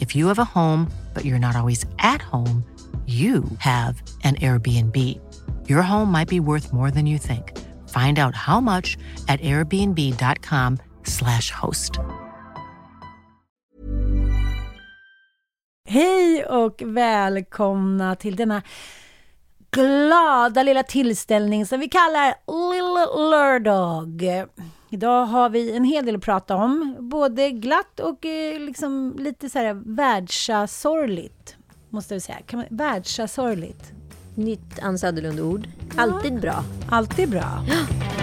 If you have a home, but you're not always at home, you have an Airbnb. Your home might be worth more than you think. Find out how much at airbnb.com/slash host. Hej och välkomna till denna glada lilla tillställning som vi kallar Little Lördag. Idag har vi en hel del att prata om, både glatt och eh, liksom lite så här världsasorgligt, måste jag säga. Kan man, världsasorgligt. Nytt Ann Söderlund-ord. Alltid bra. Alltid bra. Det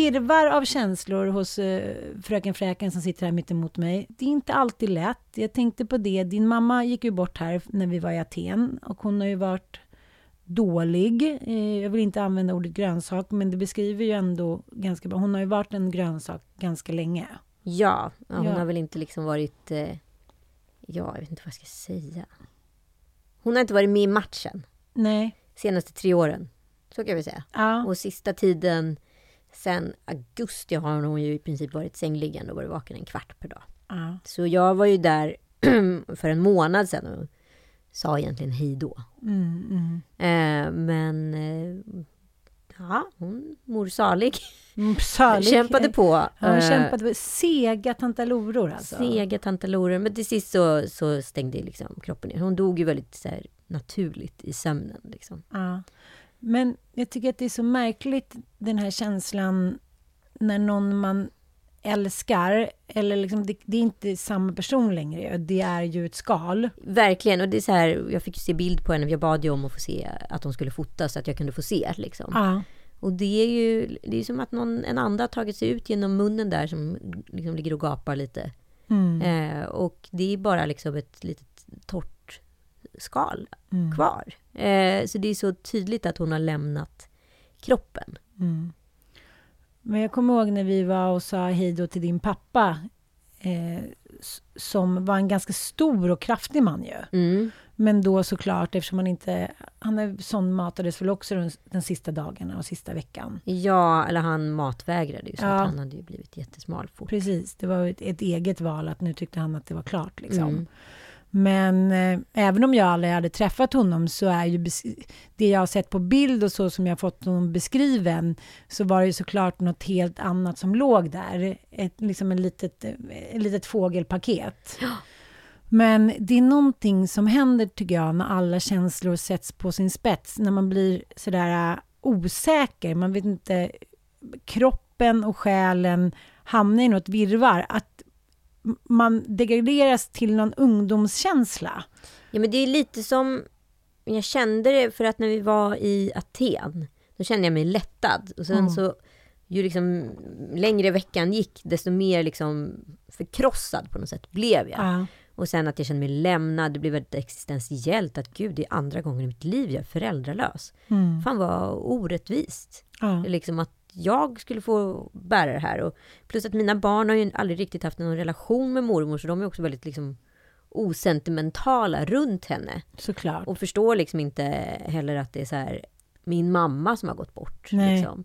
virvar av känslor hos eh, fröken Fräken som sitter här mitt emot mig. Det är inte alltid lätt. Jag tänkte på det. Din mamma gick ju bort här när vi var i Aten och hon har ju varit dålig. Eh, jag vill inte använda ordet grönsak, men det beskriver ju ändå ganska bra. Hon har ju varit en grönsak ganska länge. Ja, ja hon Ja. har väl inte liksom varit... Eh, ja, jag vet inte vad jag ska säga. Hon har inte varit med i matchen Nej. senaste tre åren. Så kan vi säga. Ja. Och sista tiden, sen augusti har hon ju i princip varit sängliggande och varit vaken en kvart per dag. ja. Så jag var ju där för en månad sedan och sa egentligen hej då. Mm, mm. Eh, men eh, ja, hon mor salig. Mm, Salig. Kämpade på. Ja, hon eh, kämpade. Sega tantaloror alltså. Sega tantalorer. Men till sist så, så stängde liksom kroppen ner. Hon dog ju väldigt så här, naturligt i sömnen. Liksom. Ja. Men jag tycker att det är så märkligt den här känslan när någon man älskar, eller liksom, det, det är inte samma person längre, det är ju ett skal. Verkligen. Och det är så här, jag fick ju se bild på henne. Jag bad ju om att få se att hon skulle fotas så att jag kunde få se. Liksom. Ja. Och det är ju det är som att någon, en ande har tagit sig ut genom munnen där som liksom ligger och gapar lite. Mm. Eh, och det är bara liksom ett litet torrt skal Mm. kvar. Eh, så det är så tydligt att hon har lämnat kroppen. Mm. Men jag kommer ihåg när vi var och sa hej då till din pappa, eh, som var en ganska stor och kraftig man ju. Mm. Men då såklart, eftersom han inte... Han är sån matades väl också den, den sista dagarna och sista veckan. Ja, eller han matvägrade ju så Ja. att han hade ju blivit jättesmal fort. Precis, det var ett, ett eget val att nu tyckte han att det var klart. Liksom. Mm. Men eh, även om jag aldrig hade träffat honom så är ju det jag har sett på bild och så som jag fått honom beskriven så var det ju såklart något helt annat som låg där. Ett, liksom en litet, eh, ett litet fågelpaket. Men det är någonting som händer tycker jag när alla känslor sätts på sin spets. När man blir sådär eh, osäker. Man vet inte, kroppen och själen hamnar i något virvar. Att man degraderas till någon ungdomskänsla. Ja, men det är lite som... Jag kände det för att när vi var i Aten, då kände jag mig lättad. Och sen Mm. så, ju liksom längre veckan gick, desto mer liksom förkrossad på något sätt blev jag. Ja. Och sen att jag kände mig lämnad, det blev väldigt existentiellt. Att gud, det är andra gången i mitt liv jag är föräldralös. Mm. Fan vad orättvist. Ja. Liksom att jag skulle få bära det här. Och plus att mina barn har ju aldrig riktigt haft någon relation med mormor, så de är också väldigt liksom osentimentala runt henne. Såklart. Och förstår liksom inte heller att det är så här min mamma som har gått bort. Nej. Liksom.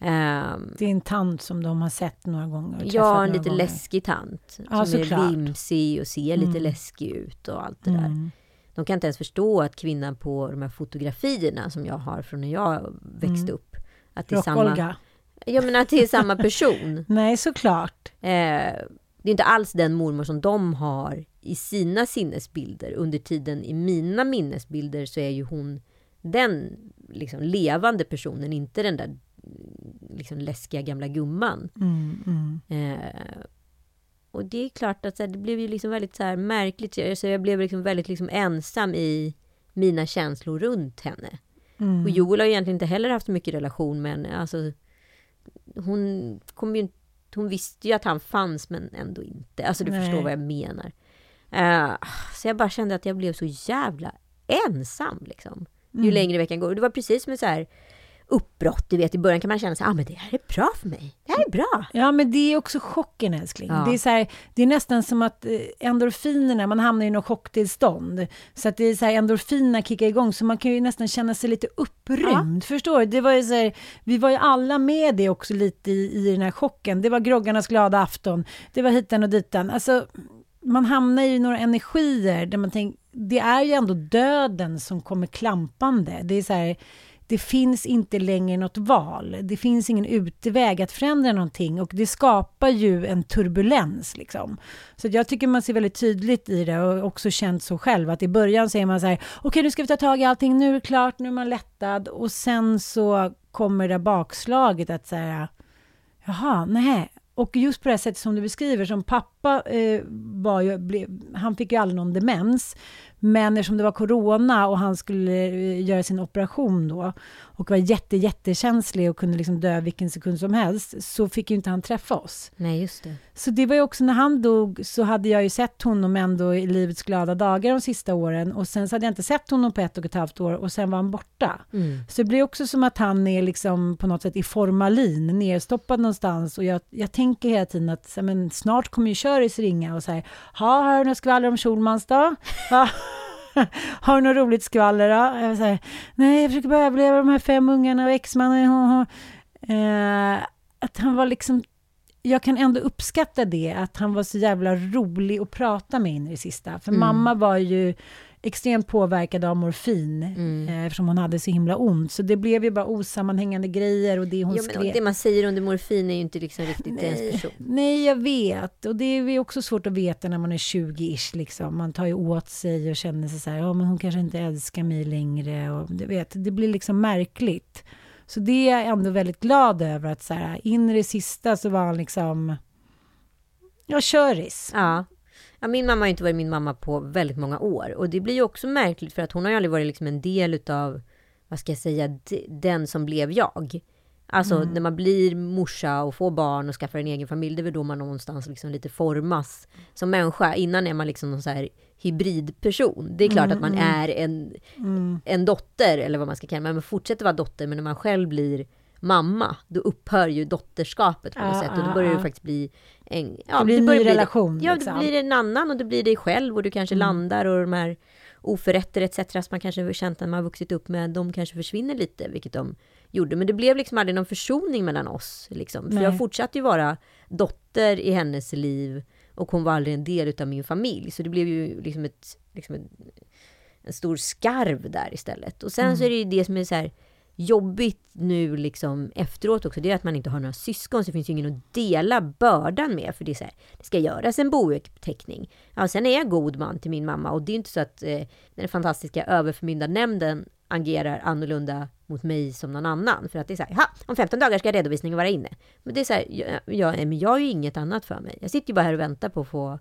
Um, det är en tant som de har sett några gånger. Ja, en lite gånger. läskig tant. Ja, som är såklart. vimsig och ser lite Mm. läskig ut och allt det där. Mm. De kan inte ens förstå att kvinnan på de här fotografierna som jag har från när jag växte Mm. upp. Att det, är samma, Rock-Olga. ja, men att det är samma person. Nej, såklart. Eh, det är inte alls den mormor som de har i sina sinnesbilder. Under tiden i mina minnesbilder så är ju hon den liksom, levande personen, inte den där liksom, läskiga gamla gumman. Mm, mm. Eh, och det är klart att så här, det blev ju liksom väldigt så här, märkligt. Så jag blev liksom väldigt liksom, ensam i mina känslor runt henne. Mm. Och Joel har ju egentligen inte heller haft så mycket relation med henne. Alltså, hon, kom ju, hon visste ju att han fanns men ändå inte. Alltså du Nej. förstår vad jag menar. Eh, så jag bara kände att jag blev så jävla ensam liksom. Ju Mm. längre veckan går. Och det var precis som så här uppbrott. Du vet i början kan man känna sig, ah, men det här är bra för mig. Det här är bra. Ja, men det är också chocken älskling. Ja. Det, är så här, det är nästan som att eh, endorfinerna, man hamnar i något chocktillstånd. Så att det är så här, endorfinerna kickar igång, så man kan ju nästan känna sig lite upprymd. Förstår du? Det var ju så här, vi var ju alla med det också lite i, i den här chocken. Det var groggarnas glada afton, det var hitan och ditan. Alltså, man hamnar ju i några energier där man tänker, det är ju ändå döden som kommer klampande. Det är så här, det finns inte längre något val. Det finns ingen utväg att förändra någonting och det skapar ju en turbulens. Liksom. Så jag tycker man ser väldigt tydligt i det och också känt så själv att i början säger man så här, okej nu ska vi ta tag i allting, nu är det klart, nu är man lättad och sen så kommer det där bakslaget att säga, jaha, nej. Och just på det här sättet som du beskriver, som pappa eh, var ju, blev, han fick ju aldrig någon demens, men eftersom det var corona och han skulle eh, göra sin operation då och var jätte, jättekänslig och kunde liksom dö vilken sekund som helst, så fick ju inte han träffa oss. Nej, just det. Så det var ju också när han dog så hade jag ju sett honom ändå i livets glada dagar de sista åren och sen så hade jag inte sett honom på ett och ett halvt år och sen var han borta. Mm. Så det blir också som att han är liksom på något sätt i formalin, nerstoppad någonstans. Och jag, jag tänker hela tiden att så, men snart kommer ju Köris ringa och säga, ha, har du något skvaller om Schulmans då? Ja. har du något roligt skvaller då? Jag säger, Nej, jag försöker bara överleva de här fem ungarna och exmannen. Eh, att han var liksom jag kan ändå uppskatta det, att han var så jävla rolig att prata med in i det sista. För Mm. mamma var ju extremt påverkad av morfin, Mm. eh, eftersom hon hade så himla ont. Så det blev ju bara osammanhängande grejer och det hon men, och skrev. det man säger under morfin är ju inte liksom riktigt ens person. Nej, jag vet. Och det är ju också svårt att veta när man är 20-ish. Liksom. Man tar ju åt sig och känner sig så här, ja men hon kanske inte älskar mig längre. Och du vet, det blir liksom märkligt. Så det är jag ändå väldigt glad över att så här, in i det sista så var han liksom, ja, köris. Ja. Ja. Min mamma har inte varit min mamma på väldigt många år. Och det blir ju också märkligt för att hon har ju aldrig varit liksom en del utav, vad ska jag säga, den som blev jag. Alltså när man blir morsa och får barn och skaffar en egen familj, det är väl då man någonstans liksom lite formas som människa. Innan är man liksom någon så här hybridperson. Det är klart att man är en, en dotter, eller vad man ska kalla det, man fortsätter vara dotter, men när man själv blir mamma, då upphör ju dotterskapet på något Ja, sätt. Och då ja, bny ja. faktiskt bli en... Ja, Det blir en ny relation, Ja, liksom. det blir en annan och det blir dig själv och du kanske landar och de här oförrätter etc. som man kanske har känt när man har vuxit upp med, de kanske försvinner lite, vilket de gjorde. Men det blev liksom aldrig någon försoning mellan oss. Liksom. För jag fortsatte ju vara dotter i hennes liv och hon var aldrig en del utav min familj. Så det blev ju liksom, ett, liksom ett, en stor skarv där istället. Och sen så är det ju det som är så här jobbigt nu liksom efteråt också, det är att man inte har några syskon, så det finns ju ingen att dela bördan med. För det är så här, det ska göras en bouppteckning. Ja, sen är jag god man till min mamma och det är inte så att eh, den fantastiska överförmyndarnämnden agerar annorlunda mot mig som någon annan. För att det är så här, "Ha, om 15 dagar ska redovisningen vara inne. Men det är så här, jag, jag, men jag har ju inget annat för mig. Jag sitter ju bara här och väntar på att få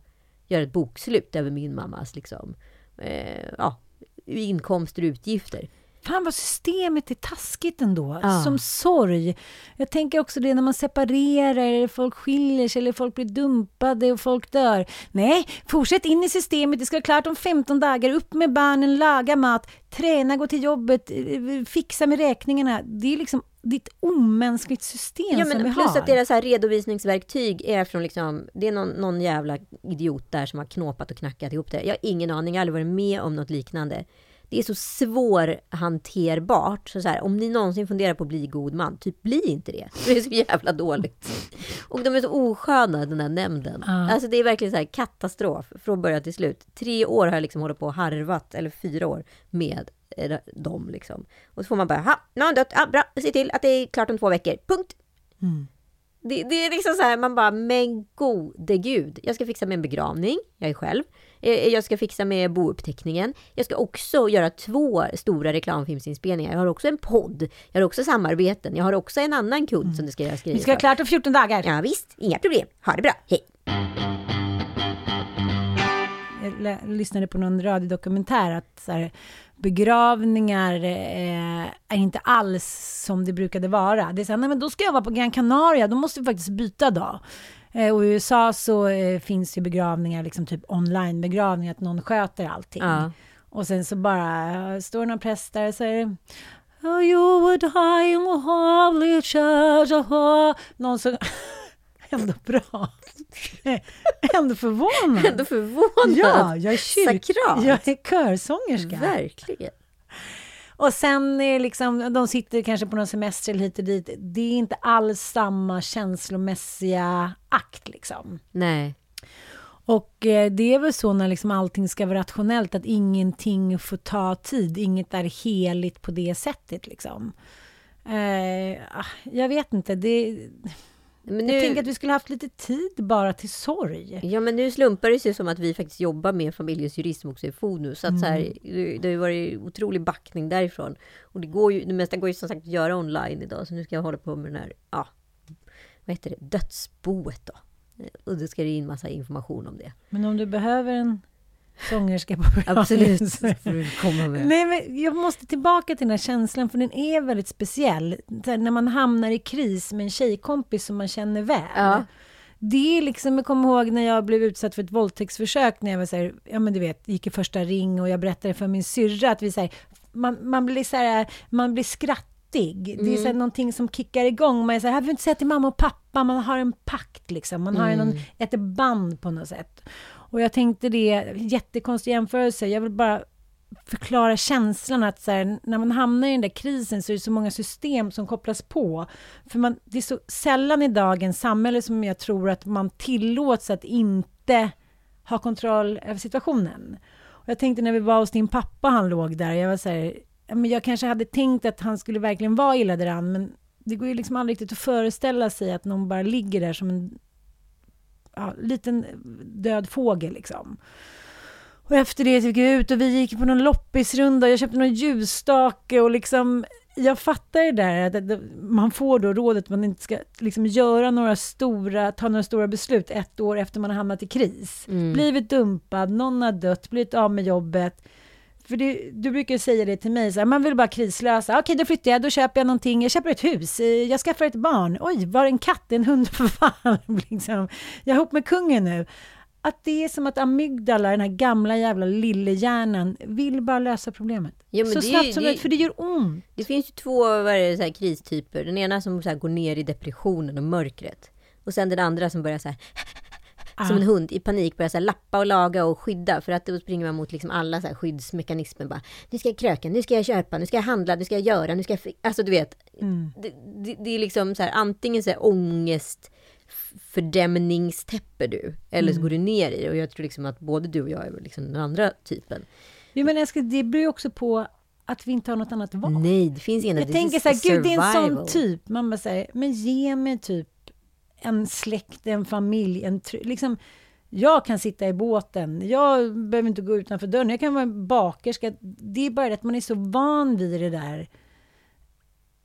göra ett bokslut över min mammas liksom, eh, ja, inkomster och utgifter. Fan vad systemet är taskigt ändå. Ja. Som sorg. Jag tänker också det när man separerar, eller folk skiljer sig, eller folk blir dumpade och folk dör. Nej, fortsätt in i systemet. Det ska vara klart om 15 dagar. Upp med barnen, laga mat, träna, gå till jobbet, eh, fixa med räkningarna. Det är liksom ett omänskligt system Ja, som vi men plus har. att deras här redovisningsverktyg är från liksom, det är någon, någon jävla idiot där som har knåpat och knackat ihop det. Jag har ingen aning, jag har aldrig varit med om något liknande. Det är så svårhanterbart. Så, så här, om ni någonsin funderar på att bli god man, typ bli inte det. Det är så jävla dåligt. Och de är så osköna, den här nämnden. Ja. Alltså det är verkligen så här katastrof från början till slut. Tre år har jag liksom hållit på och harvat, eller fyra år, med eh, dem liksom. Och så får man bara, ha, nu har han dött, ja, bra, se till att det är klart om två veckor, punkt. Mm. Det, det är liksom så här, man bara, men gode gud. Jag ska fixa med en begravning, jag är själv. Eh, Jag ska fixa med bouppteckningen. Jag ska också göra två stora reklamfilmsinspelningar. Jag har också en podd. Jag har också samarbeten. Jag har också en annan kund som det ska göras grejer Vi ska ha klart om 14 dagar. Ja visst, inga problem. Ha det bra, hej. Jag lyssnade på någon radiodokumentär att så här, begravningar eh, är inte alls som det brukade vara. Det är så här, nej men då ska jag vara på Gran Canaria, då måste vi faktiskt byta dag. Eh, och i USA så eh, finns ju begravningar, liksom typ online-begravningar, att någon sköter allting. Ja. Och sen så bara eh, står några präster och säger Oh, you would in the holy church her." Någon som... Ändå bra. Ändå förvånad. Ändå förvånad. Ja, jag är kyrk... Jag är körsångerska. Verkligen. Och sen är liksom, de sitter kanske på någon semester eller hit och dit. Det är inte alls samma känslomässiga akt liksom. Nej. Och eh, det är väl så när liksom allting ska vara rationellt, att ingenting får ta tid. Inget är heligt på det sättet liksom. Eh, ah, jag vet inte, det... Men Jag nu, tänker att vi skulle haft lite tid bara till sorg. ja, men nu slumpar det sig som att vi faktiskt jobbar med familjens jurism också i Fonus. Så att så här, Mm. det har ju varit otrolig backning därifrån. Och det, går ju, det mesta går ju som sagt att göra online idag. Så nu ska jag hålla på med den här, ja, vad heter det, dödsboet då. Och då ska det in massa information om det. Men om du behöver en sångerska på Absolut. komma med. Nej, men jag måste tillbaka till den här känslan, för den är väldigt speciell. Här, När man hamnar i kris med en tjejkompis som man känner väl. Ja. Det är liksom, jag kommer ihåg när jag blev utsatt för ett våldtäktsförsök, när jag var så här, ja men du vet, gick i första ring och jag berättade för min syrra att vi så här, man, man blir så här, man blir skrattig. Det är så här någonting som kickar igång. Man är så här, jag vill inte säga till mamma och pappa, man har en pakt liksom. Man har någon, ett band på något sätt. Och jag tänkte det, jättekonstig jämförelse, jag vill bara förklara känslan att så här, när man hamnar i den där krisen så är det så många system som kopplas på. För man, det är så sällan i dagens samhälle som jag tror att man tillåts att inte ha kontroll över situationen. Och jag tänkte när vi var hos din pappa, han låg där, jag var så här, jag kanske hade tänkt att han skulle verkligen vara illa däran, men det går ju liksom aldrig riktigt att föreställa sig att någon bara ligger där som en ja, liten död fågel liksom. Och efter det gick jag ut och vi gick på någon loppisrunda. Jag köpte någon ljusstake och liksom jag fattar det där att man får då rådet att man inte ska liksom göra några stora, ta några stora beslut ett år efter man har hamnat i kris. Blivit dumpad, någon har dött, blivit av med jobbet. För det, du brukar säga det till mig, så här, man vill bara krislösa. Okej, då flyttar jag, då köper jag någonting, jag köper ett hus, eh, jag skaffar ett barn. Oj, var det en katt, en hund, för fan. liksom. Jag är ihop med kungen nu. Att det är som att amygdala, den här gamla jävla lillehjärnan, vill bara lösa problemet. Ja, så snabbt som möjligt, för det gör ont. Det finns ju två det, så här, kristyper. Den ena som så här, går ner i depressionen och mörkret. Och sen den andra som börjar så här, som en hund i panik börjar så här, lappa och laga och skydda. För att då springer man mot liksom alla så skyddsmekanismer. Bara, nu ska jag kröka, nu ska jag köpa, nu ska jag handla, nu ska jag göra, nu ska jag... fi-" Alltså du vet. Det, det, det är liksom så här, antingen så här, ångest fördämningstäpper du. Eller så går du ner i det. Och jag tror liksom att både du och jag är liksom den andra typen. Jo, men ska, det beror ju också på att vi inte har något annat val. Nej, det finns ingen... Jag tänker så här, gud det är en sån typ. Man bara säger, men ge mig typ en släkt, en familj, en liksom jag kan sitta i båten, jag behöver inte gå utanför dörren, jag kan vara bakerska. Det är bara det att man är så van vid det där,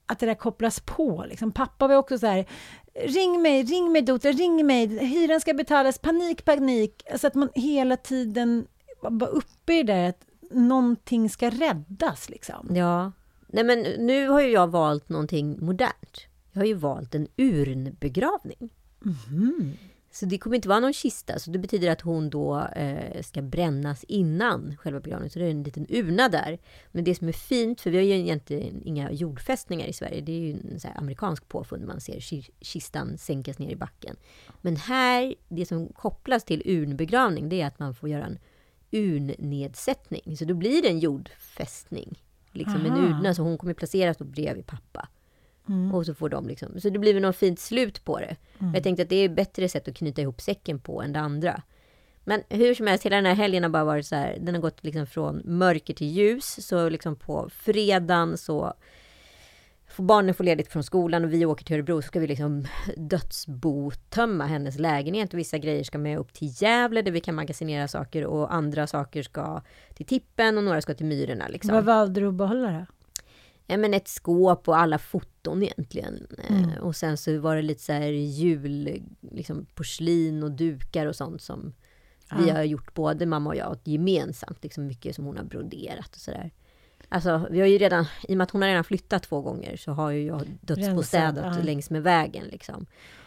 att det där kopplas på. Liksom. Pappa var också så här, ring mig, ring mig dotter, ring mig, hyran ska betalas, panik, panik. Alltså att man hela tiden var uppe i det där att någonting ska räddas liksom. Ja. Nej men nu har ju jag valt någonting modernt. Jag har ju valt en urnbegravning. Så det kommer inte vara någon kista. Så det betyder att hon då eh, ska brännas innan själva begravningen. Så det är en liten urna där. Men det som är fint, för vi har ju egentligen inga jordfästningar i Sverige. Det är ju en så amerikansk påfund. Man ser ki- kistan sänkas ner i backen. Men här, det som kopplas till urnbegravning, det är att man får göra en urnnedsättning. Så då blir det en jordfästning. Liksom en Aha. urna, så hon kommer placeras då bredvid pappa. Mm. Och så får de liksom, så det blir väl något fint slut på det. Jag tänkte att det är ett bättre sätt att knyta ihop säcken på än det andra. Men hur som helst, hela den här helgen har bara varit så här, den har gått liksom från mörker till ljus. Så liksom på fredagen så får barnen få ledigt från skolan och vi åker till Örebro så ska vi liksom dödsbotömma hennes lägenhet. Vissa grejer ska med upp till Gävle där vi kan magasinera saker och andra saker ska till tippen och några ska till Myrorna. Liksom. Vad valde du att behålla då? Ja, men ett skåp och alla foton egentligen. Mm. Eh, Och sen så var det lite så här jul, liksom porslin och dukar och sånt som vi Ja. har gjort både mamma och jag gemensamt. Liksom mycket som hon har broderat och sådär. Alltså vi har ju redan, i och med att hon har redan flyttat två gånger så har ju jag dödsbostädat ja. längs med vägen liksom.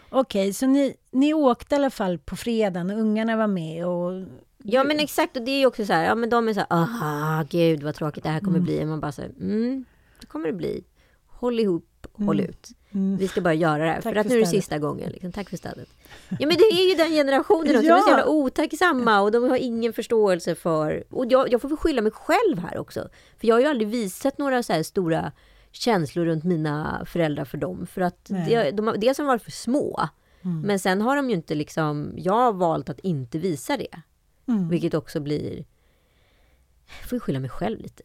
Okej, så ni, ni åkte i alla fall på fredagen och ungarna var med och... Ja men exakt och det är ju också så här, ja men de är så här, aha gud vad tråkigt det här kommer bli. Man bara så här, mm, det kommer det bli. Håll ihop, håll Mm. ut. Mm. Vi ska bara göra det här. Tack för att för nu är det sista gången. Liksom. Tack för stödet. Ja men det är ju den generationen också. De är så Ja. jävla otacksamma och de har ingen förståelse för... Och jag, jag får väl skylla mig själv här också. För jag har ju aldrig visat några så här stora känslor runt mina föräldrar för dem. För att det, de har, dels har de varit för små. Mm. Men sen har de ju inte liksom... Jag har valt att inte visa det. Mm. Vilket också blir... Jag får skylla mig själv lite.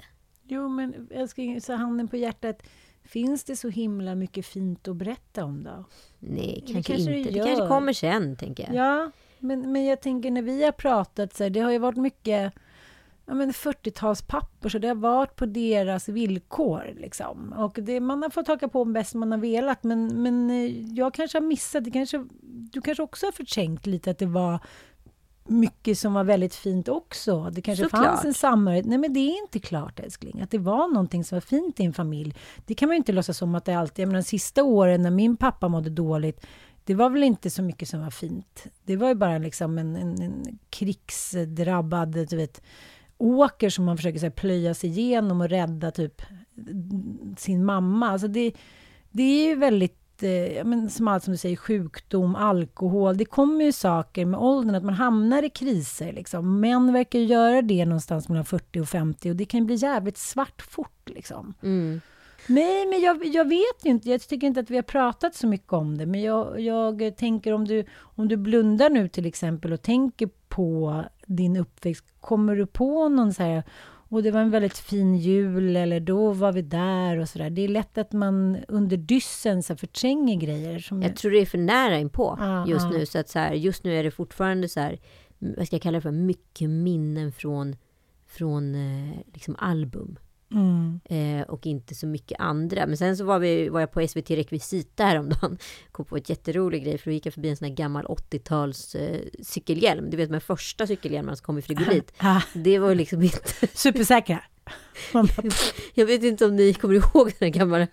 Jo, men älskling, så handen på hjärtat. Finns det så himla mycket fint att berätta om då? Nej, Det kanske, kanske det inte. Det gör. kanske kommer sen, tänker jag. Ja, men, men jag tänker när vi har pratat så här, det har ju varit mycket ja, men 40-talspappor, så det har varit på deras villkor. Liksom. Och det, man har fått haka på bäst man har velat, men, men eh, jag kanske har missat, det kanske, du kanske också har förträngt lite att det var mycket som var väldigt fint också. Det kanske Såklart. fanns en samhörighet. Nej, men det är inte klart älskling. Att det var någonting som var fint i en familj. Det kan man ju inte låtsas som att det alltid... Jag menar, de sista åren när min pappa mådde dåligt, det var väl inte så mycket som var fint. Det var ju bara liksom en, en, en krigsdrabbad, du vet, åker som man försöker så här, plöja sig igenom och rädda typ sin mamma. Alltså det, det är ju väldigt, eh, ja, men som allt som du säger, sjukdom, alkohol. Det kommer ju saker med åldern, att man hamnar i kriser. Liksom. Män verkar ju göra det någonstans mellan 40 och 50 och det kan bli jävligt svart fort. Liksom. Mm. Nej, men jag, jag vet ju inte. Jag tycker inte att vi har pratat så mycket om det. Men jag, jag tänker om du, om du blundar nu till exempel och tänker på din uppväxt. Kommer du på någon så här, och det var en väldigt fin jul eller då var vi där och så där. Det är lätt att man under dyssen så förtränger grejer. Som Jag tror det är för nära inpå Ja, just ja. nu. Så att så här, just nu är det fortfarande så här, vad ska jag kalla det för, mycket minnen från, från eh, liksom album. Mm. Eh, och inte så mycket andra. Men sen så var, vi, var jag på SVT Rekvisita häromdagen. Kom på ett jätterolig grej. För då gick jag förbi en sån här gammal 80-tals eh, cykelhjälm. Du vet de första cykelhjälmarna som kom i frigolit. Det var liksom inte... supersäkra. Jag vet inte om ni kommer ihåg den här gamla...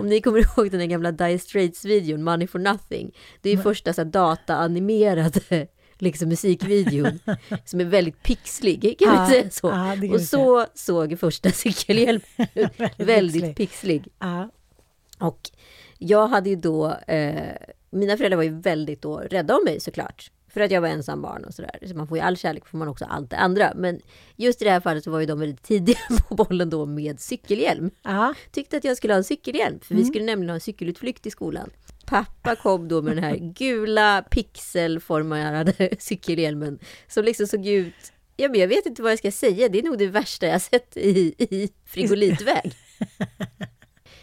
om ni kommer ihåg den här gamla Dire Straits-videon, Money for Nothing. Det är ju första så här, data-animerade liksom, musikvideon. som är väldigt pixlig, kan Ja, vi säga så? ja, det Och så såg första cykelhjälmen ut. väldigt pixlig. ja. Och jag hade ju då... Eh, mina föräldrar var ju väldigt då rädda om mig såklart. För att jag var ensam barn och sådär. Så man får ju all kärlek får man också allt det andra. Men just i det här fallet så var ju de väldigt tidiga på bollen då med cykelhjälm. Ja. Tyckte att jag skulle ha en cykelhjälm. För Mm. vi skulle nämligen ha en cykelutflykt i skolan. Pappa kom då med den här gula pixelformade cykelhjälmen. Som liksom såg ut... Ja, men jag vet inte vad jag ska säga. Det är nog det värsta jag sett i, i frigolitväg.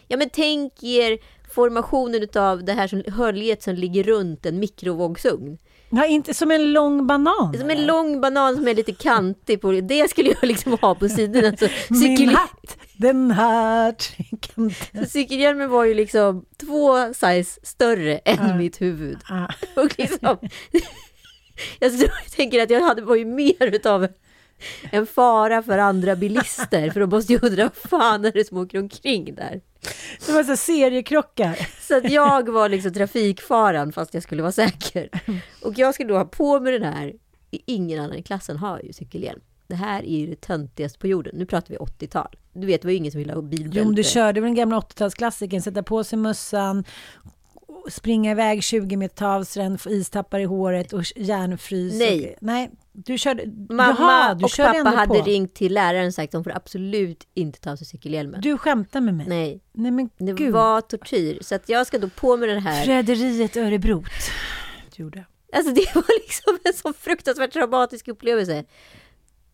Ja men tänk er formationen utav det här som, höljet som ligger runt en mikrovågsugn. ja, inte som en lång banan. Som en lång banan som är lite kantig. På, det skulle jag liksom ha på sidorna. Så Min cykel, hatt, den här trekanten. så cykelhjälmen var ju liksom två size större än Ja. mitt huvud. Ja. Och liksom, jag, tror, jag tänker att jag hade, var ju mer utav en fara för andra bilister. För de måste ju undra, vad fan är det som åker omkring där? Det var så seriekrockar. Så att jag var liksom trafikfaran fast jag skulle vara säker. Och jag skulle då ha på mig den här. Ingen annan i klassen har ju cykelhjälm. Det här är ju det töntigaste på jorden. Nu pratar vi 80-tal. Du vet, det var ju ingen som ville ha bilbälte. Jo, men du körde väl den gamla 80-talsklassikern, sätta på sig mössan, springa iväg 20 meter till havsrän, få istappar i håret och järnfrys. Nej. Och, nej, Du körde, Mamma jaha, du och körde pappa hade på. ringt till läraren och sagt att de får absolut inte ta av sig cykelhjälmen. Du skämtar med mig? Nej, Nej men det gud. var tortyr. Så att jag ska då på med den här. Rederiet Örebrot. Du gjorde. Alltså det var liksom en så fruktansvärt traumatisk upplevelse.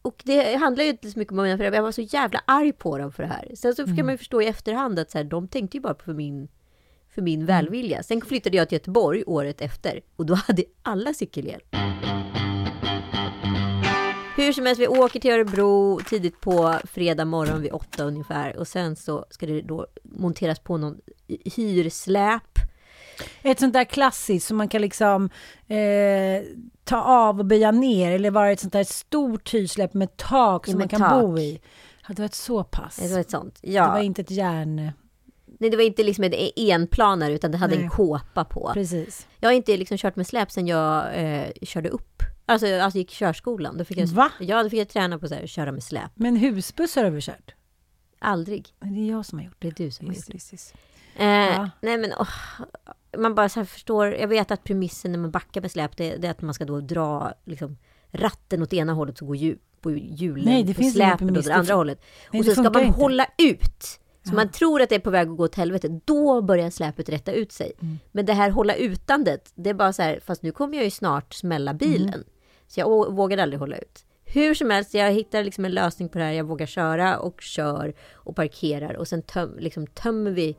Och det handlar ju inte så mycket om mina föräldrar. Jag var så jävla arg på dem för det här. Sen så Mm. kan man ju förstå i efterhand att så här, de tänkte ju bara på min, för min Mm. välvilja. Sen flyttade jag till Göteborg året efter och då hade alla cykelhjälm. Hur som helst, vi åker till Örebro tidigt på fredag morgon vid åtta ungefär. Och sen så ska det då monteras på någon hyrsläp. Ett sånt där klassiskt som man kan liksom eh, ta av och böja ner eller vara ett sånt där stort hyrsläpp med tak Ja, som med man kan tak. bo i. Det varit så pass? Det var ett sånt. Det Ja. var inte ett järn... Nej, det var inte liksom en enplanare utan det hade Nej. en kåpa på. Precis. Jag har inte liksom kört med släp sen jag eh, körde upp. Alltså, alltså gick körskolan. Då fick jag, Va? Ja, då fick jag träna på här, köra med släp. Men husbuss har du väl kört? Aldrig. Men Det är jag som har gjort Det är du som har gjort det. just, just. Eh, Ja. Nej men åh, man bara så förstår. Jag vet att premissen när man backar med släp det, det är att man ska då dra liksom, ratten åt ena hållet så går ju, på hjulen Nej, det på finns släpet åt det andra hållet. Nej, och så ska man inte. hålla ut. Så Ja. man tror att det är på väg att gå åt helvete. Då börjar släpet rätta ut sig. Mm. Men det här hålla utandet, det är bara så här, fast nu kommer jag ju snart smälla bilen. Mm. Så jag vågade aldrig hålla ut. Hur som helst, jag hittar liksom en lösning på det här. Jag vågar köra och kör och parkerar och sen töm, liksom tömmer vi.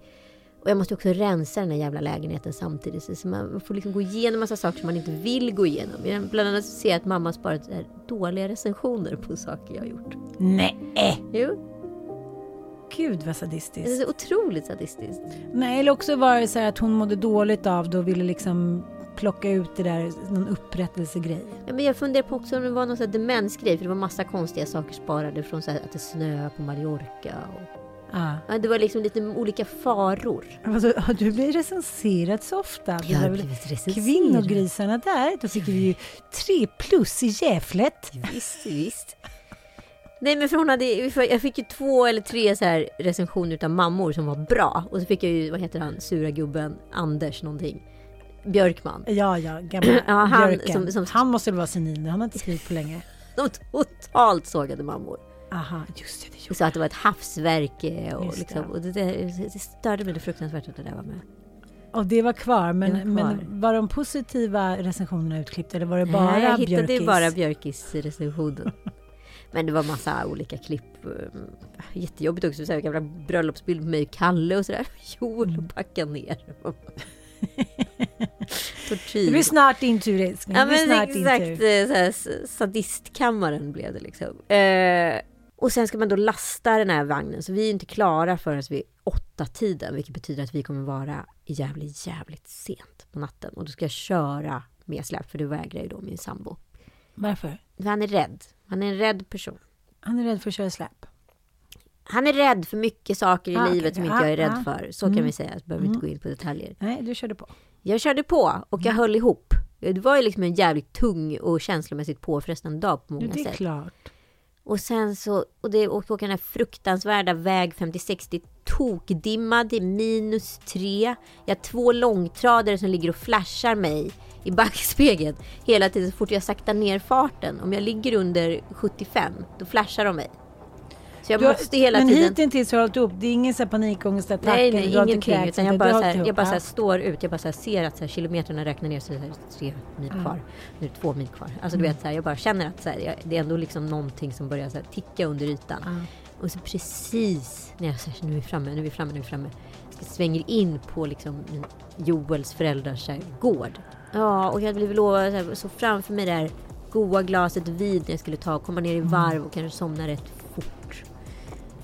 Och jag måste också rensa den här jävla lägenheten samtidigt. Så man får liksom gå igenom massa saker som man inte vill gå igenom. Jag bland annat ser jag att mamma har sparat dåliga recensioner på saker jag har gjort. Nej! Jo, Gud vad det är sadistiskt. så otroligt sadistiskt. Nej, eller också var det så här att hon mådde dåligt av det och ville liksom plocka ut det där, någon upprättelsegrej. Ja, men jag funderar på också om det var någon demensgrej. För det var massa konstiga saker sparade från så här att det snöade på Mallorca. Och. Ja, det var liksom lite olika faror. Alltså, har du blivit recenserad så ofta? Jag har blivit recenserad. Kvinnogrisarna där, då fick vi ju tre plus i jävlet. Visst, visst. Nej men för hon hade, jag fick ju två eller tre så här recensioner utav mammor som var bra. Och så fick jag ju, vad heter han, sura gubben, Anders någonting. Björkman. Ja, ja, gamla Ja, han Björken. som- som- Han måste väl vara senil, han har inte skrivit på länge. De totalt sågade mammor. Aha, just det, det Och sa att det var ett havsverk och Just liksom. det. Och det, det, det störde mig det fruktansvärt att det där var med. Och det var kvar, men, Det var kvar. men var de positiva recensionerna utklippta eller var det bara Nej, jag hittade Björkis? bara Björkis recensionen. Men det var massa olika klipp. eh, Jättejobbigt också. Så här, gamla bröllopsbild med mig och Kalle och sådär. Joel Mm. och backa ner. Det Tortyr. blir snart din tur. Ja det men exakt, eh, så här, sadistkammaren blev det liksom. Eh, och sen ska man då lasta den här vagnen. Så vi är inte klara förrän vid åtta tiden. Vilket betyder att vi kommer vara jävligt, jävligt sent på natten. Och då ska jag köra med släp. För det vägrar ju då min sambo. Varför? För han är rädd. Han är en rädd person. Han är rädd för att köra släp. Han är rädd för mycket saker i Ah, livet som okej. inte jag är Ah, rädd ah. för. Så Mm. kan vi säga. Jag behöver inte Mm. gå in på detaljer. Nej, du körde på. Jag körde på och jag höll ihop. Det var ju liksom en jävligt tung och känslomässigt påfrestande dag på många Jo, det är sätt. klart. Och sen så, och det åker åka den här fruktansvärda väg 56, det är tokdimma, det är minus tre. Jag har två långtradare som ligger och flashar mig i backspegeln hela tiden så fort jag saktar ner farten. Om jag ligger under 75, då flashar de mig. Så jag Du måste hela men tiden... hittills har du hållit upp. Det är ingen så här panikångestattack? Nej, nej, du ingenting. Utan jag du bara, så här, jag bara så här står ut. Jag bara så här ser att så här, kilometerna räknar ner så är det tre mil kvar. Nu är det två mil kvar. Alltså du Mm. vet så jag bara känner att så det är ändå liksom någonting som börjar så ticka under ytan. Ja. Och så precis när jag säger nu är vi framme, nu är vi framme, nu är vi framme. Jag svänger in på liksom Joels föräldrars här, gård. Ja, och jag blev lovad så, här, så framför mig det här goa glaset vin jag skulle ta komma ner i Mm. varv och kanske somna rätt fort.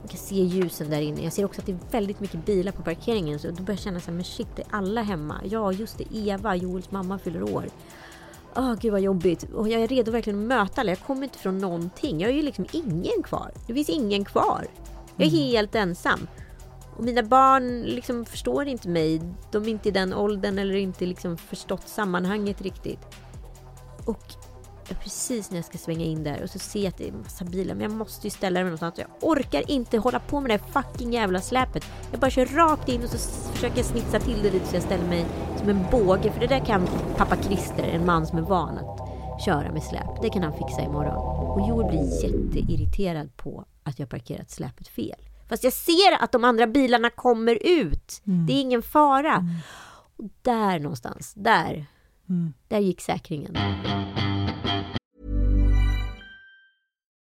Jag kan se ljusen där inne. Jag ser också att det är väldigt mycket bilar på parkeringen. Så då börjar jag känna så här, men shit, är alla hemma? Ja, just det, Eva, Joels mamma fyller år. Åh, gud vad jobbigt. Och jag är redo verkligen att möta alla. Jag kommer inte från någonting. Jag är ju liksom ingen kvar. Det finns ingen kvar. Jag är helt ensam. Och mina barn liksom förstår inte mig. De är inte i den åldern eller inte liksom förstått sammanhanget riktigt. Och precis när jag ska svänga in där och så ser jag att det är massa bilar. Men jag måste ju ställa mig någonstans. Jag orkar inte hålla på med det här fucking jävla släpet. Jag bara kör rakt in och så försöker jag snitsa till det lite så jag ställer mig som en båge. För det där kan pappa Christer, en man som är van att köra med släp. Det kan han fixa imorgon. Och Joel blir jätteirriterad på att jag parkerat släpet fel. Fast jag ser att de andra bilarna kommer ut. Mm. Det är ingen fara. Och där någonstans, där, Mm. där gick säkringen.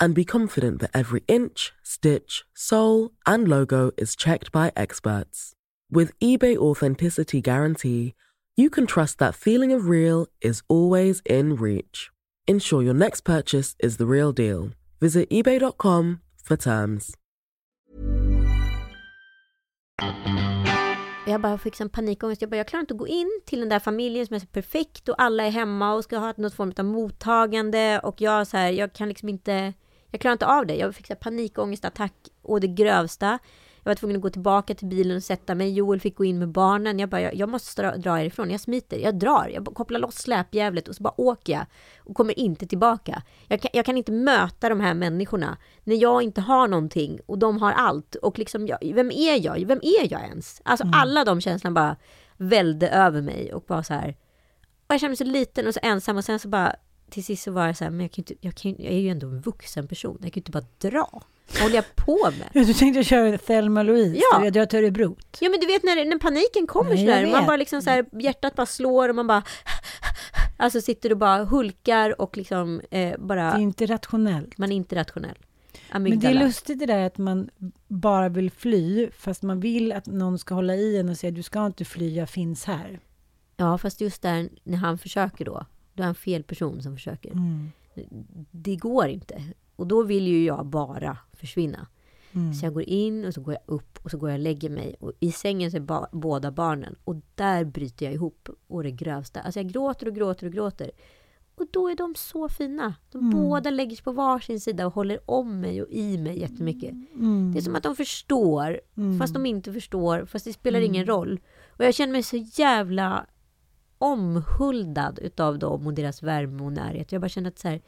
and be confident that every inch, stitch, sole, and logo is checked by experts. With eBay Authenticity Guarantee, you can trust that feeling of real is always in reach. Ensure your next purchase is the real deal. Visit eBay.com for terms. Jag bara fick en panikångest. Jag bara, jag klarar inte att gå in till den där familjen som är så perfekt och alla är hemma och ska ha något form av mottagande och jag så här, jag kan liksom inte, jag klarar inte av det. Jag fick så här panikångestattack och det grövsta. Jag var tvungen att gå tillbaka till bilen och sätta mig. Joel fick gå in med barnen. Jag bara, jag, jag måste dra, dra härifrån. Jag smiter, jag drar. Jag kopplar loss släpjävlet och så bara åker jag och kommer inte tillbaka. Jag kan, jag kan inte möta de här människorna när jag inte har någonting och de har allt. Och liksom, jag, vem är jag? Vem är jag ens? Alltså alla de känslorna bara välde över mig och bara så här. Och jag kände mig så liten och så ensam och sen så bara till sist så var jag så här, men jag, kan inte, jag, kan, jag är ju ändå en vuxen person. Jag kan ju inte bara dra. Vad håller jag på med? Ja, Du tänkte köra Thelma Louise, Ja. du vet, dra till Örebro. Ja men du vet när, när paniken kommer Nej, sådär, man bara liksom så här, hjärtat bara slår och man bara Alltså sitter och bara hulkar och liksom eh, Det är bara, inte rationellt. man är inte rationell. Men det är Amygdala. lustigt det där att man bara vill fly, fast man vill att någon ska hålla i en och säga du ska inte fly, jag finns här. Ja fast just där när han försöker då, då är han fel person som försöker. Mm. Det går inte. Och då vill ju jag bara försvinna. Mm. Så jag går in och så går jag upp och så går jag och lägger mig. Och i sängen så är ba- båda barnen. Och där bryter jag ihop. Och det grövsta. Alltså jag gråter och gråter och gråter. Och då är de så fina. De Mm. båda lägger sig på varsin sida och håller om mig och i mig jättemycket. Mm. Det är som att de förstår, Mm. fast de inte förstår, fast det spelar ingen roll. Och jag känner mig så jävla omhuldad utav dem och deras värme och närhet. Jag bara känner att så här,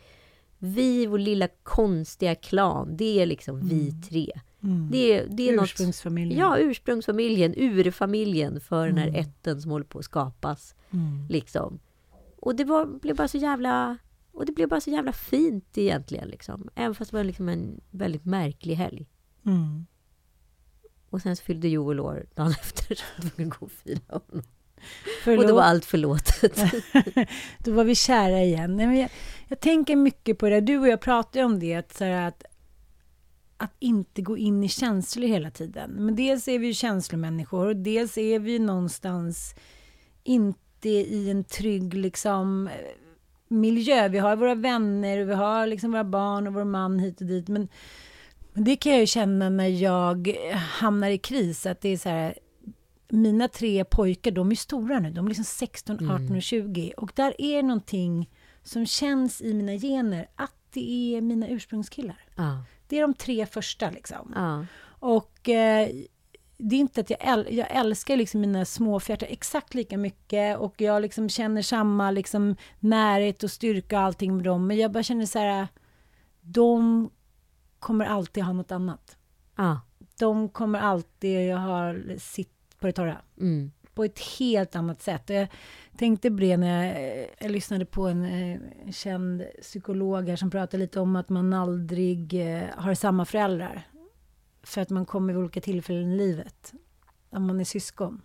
vi, vår lilla konstiga klan, det är liksom vi tre. Mm. Det är, det är något... Ursprungsfamiljen. Ja, ursprungsfamiljen, urfamiljen för den här Mm. ätten som håller på att skapas. Mm. Liksom. Och det var, blev bara så jävla... Och det blev bara så jävla fint egentligen. Liksom. Även fast det var liksom en väldigt märklig helg. Mm. Och sen så fyllde Joel år dagen efter. Så jag var tvungen att gå och fira honom. Förlåt. Och då var allt förlåtet. Då var vi kära igen. Nej, men jag, jag tänker mycket på det. Du och jag pratade om det, att, att, att inte gå in i känslor hela tiden. Men dels är vi ju känslomänniskor och dels är vi någonstans inte i en trygg liksom, miljö. Vi har våra vänner, och vi har liksom våra barn och vår man hit och dit. Men, men det kan jag ju känna när jag hamnar i kris, att det är så här, mina tre pojkar, de är stora nu. De är liksom 16, 18 och 20. Och där är någonting som känns i mina gener, att det är mina ursprungskillar. ja, Det är de tre första liksom. ja, Och eh, det är inte att jag, äl jag älskar liksom mina småfjärtar exakt lika mycket och jag liksom känner samma liksom närhet och styrka och allting med dem. Men jag bara känner så här, de kommer alltid ha något annat. ja. De kommer alltid ha sitt på det torra Mm. på ett helt annat sätt. Och jag tänkte på det när jag, jag lyssnade på en eh, känd psykolog här som pratade lite om att man aldrig eh, har samma föräldrar. För att man kommer vid olika tillfällen i livet. Om man är syskon.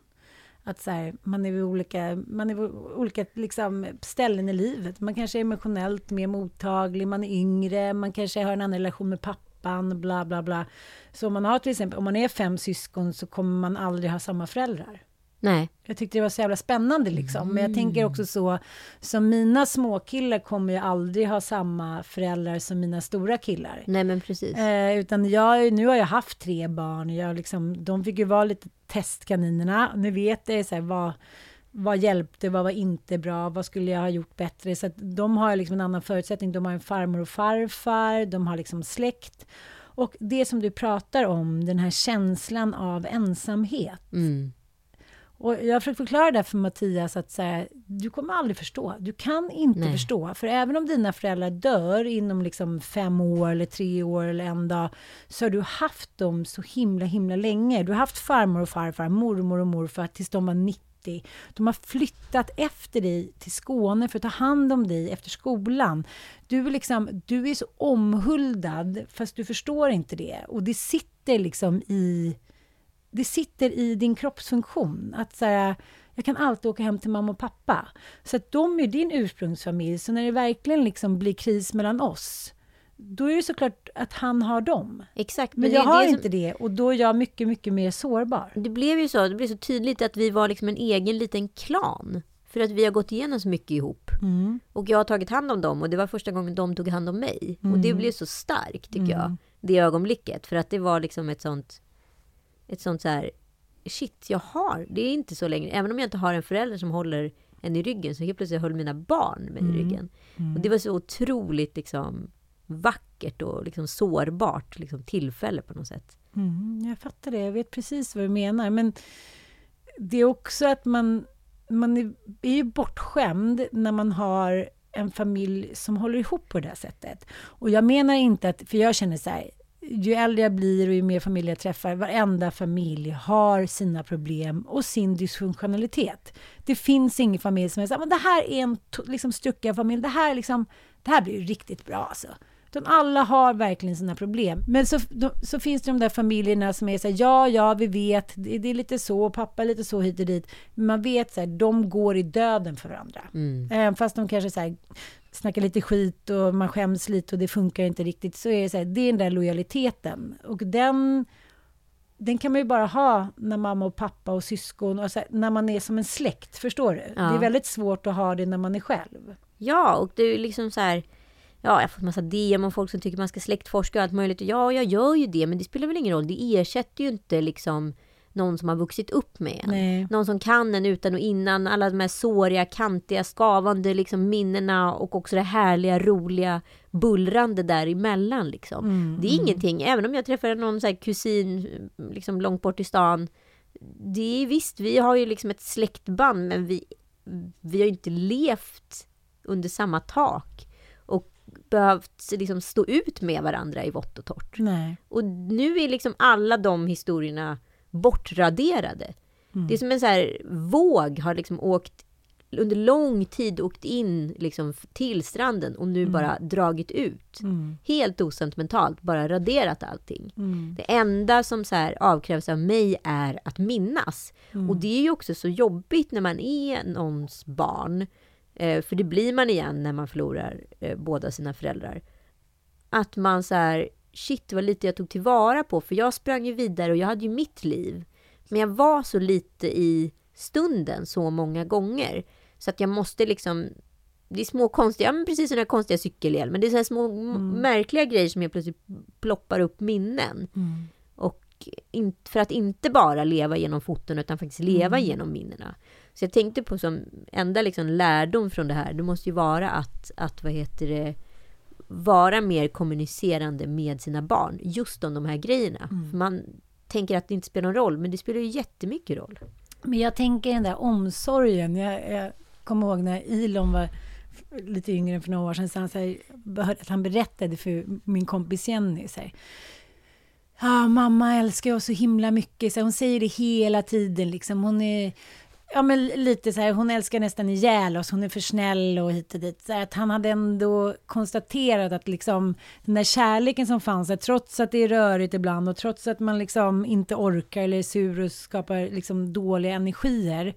Att så här, man är vid olika, man är vid olika liksom, ställen i livet. Man kanske är emotionellt mer mottaglig, man är yngre, man kanske har en annan relation med pappa pappan, bla bla bla. Så om man har till exempel, om man är fem syskon så kommer man aldrig ha samma föräldrar. Nej. Jag tyckte det var så jävla spännande liksom. Men jag tänker också så, som mina småkillar kommer ju aldrig ha samma föräldrar som mina stora killar. Nej, men precis. Eh, utan jag, nu har jag haft tre barn. Jag liksom, de fick ju vara lite testkaninerna. Nu vet jag så här, vad, vad hjälpte, vad var inte bra, vad skulle jag ha gjort bättre? Så att de har liksom en annan förutsättning. De har en farmor och farfar, de har liksom släkt. Och det som du pratar om, den här känslan av ensamhet. Mm. Och jag försöker förklara det för Mattias att så här, du kommer aldrig förstå. Du kan inte Nej. förstå. För även om dina föräldrar dör inom liksom fem år eller tre år eller en dag så har du haft dem så himla himla länge. Du har haft farmor och farfar, mormor och morfar tills de var 90. De har flyttat efter dig till Skåne för att ta hand om dig efter skolan. Du är, liksom, du är så omhuldad fast du förstår inte det. Och det sitter liksom i det sitter i din kroppsfunktion. Att så här, jag kan alltid åka hem till mamma och pappa. Så att de är din ursprungsfamilj. Så när det verkligen liksom blir kris mellan oss, då är det såklart att han har dem. Exakt. Men, det jag har det som- inte det och då är jag mycket, mycket mer sårbar. Det blev ju så, det blev så tydligt att vi var liksom en egen liten klan. För att vi har gått igenom så mycket ihop. Mm. Och jag har tagit hand om dem och det var första gången de tog hand om mig. Och Mm. det blev så starkt tycker jag. Det ögonblicket. För att det var liksom ett sånt, ett sånt så här, shit jag har, det är inte så längre. Även om jag inte har en förälder som håller en i ryggen så helt plötsligt höll mina barn mig Mm. i ryggen. Och det var så otroligt liksom vackert och liksom sårbart liksom, tillfälle på något sätt. Mm, jag fattar det, jag vet precis vad du menar. Men det är också att man, man är, är ju bortskämd när man har en familj som håller ihop på det här sättet. Och jag menar inte att, för jag känner så här, ju äldre jag blir och ju mer familj jag träffar, varenda familj har sina problem och sin dysfunktionalitet. Det finns ingen familj som är så här, men det här är en liksom strucken familj, det här, liksom, det här blir ju riktigt bra alltså. Utan alla har verkligen sina problem. Men så, då, så finns det de där familjerna som är så här, ja, ja, vi vet, det, det är lite så, pappa är lite så hit och dit. Men man vet så här, de går i döden för varandra. Även fast de kanske så här, snackar lite skit och man skäms lite och det funkar inte riktigt, så är det så här, det är den där lojaliteten. Och den, den kan man ju bara ha när mamma och pappa och syskon, och så här, när man är som en släkt, förstår du? Ja. Det är väldigt svårt att ha det när man är själv. Ja, och det är liksom så här. Ja, jag har fått massa DM om folk som tycker man ska släktforska och allt möjligt. Ja, jag gör ju det, men det spelar väl ingen roll. Det ersätter ju inte liksom någon som har vuxit upp med en. Nej. Någon som kan en utan och innan. Alla de här såriga, kantiga, skavande liksom minnena och också det härliga, roliga, bullrande däremellan. Liksom. det är ingenting, även om jag träffar någon så kusin liksom långt bort i stan. Det är visst, vi har ju liksom ett släktband, men vi, vi har ju inte levt under samma tak behövt liksom stå ut med varandra i vått och torrt. Nej. Och nu är liksom alla de historierna bortraderade. Det är som en så här våg har liksom åkt under lång tid åkt in liksom till stranden och nu bara dragit ut. Helt osentimentalt, bara raderat allting. Det enda som så här avkrävs av mig är att minnas. Och det är ju också så jobbigt när man är någons barn. Eh, för det blir man igen när man förlorar eh, båda sina föräldrar. Att man så här, shit vad lite jag tog tillvara på. För jag sprang ju vidare och jag hade ju mitt liv. Men jag var så lite i stunden så många gånger. Så att jag måste liksom det är små konstiga, ja, men precis här konstiga cykelhjälmen. Det är så små m- märkliga grejer som helt plötsligt ploppar upp minnen. Och in, för att inte bara leva genom foton utan faktiskt leva genom minnena. Så jag tänkte på som enda liksom lärdom från det här, det måste ju vara att, att vad heter det, vara mer kommunicerande med sina barn just om de här grejerna. För man tänker att det inte spelar någon roll, men det spelar ju jättemycket roll. Men jag tänker den där omsorgen. Jag, jag kommer ihåg när Ilon var lite yngre för några år sedan, så han, så här, att han berättade för min kompis Jenny. Så här, Ja, mamma älskar oss så himla mycket. Så hon säger det hela tiden. Liksom. Hon är ja, men lite så här, hon älskar nästan ihjäl oss. Hon är för snäll och hit och dit. Så att han hade ändå konstaterat att liksom, den där kärleken som fanns att trots att det är rörigt ibland och trots att man liksom inte orkar eller är sur och skapar liksom dåliga energier,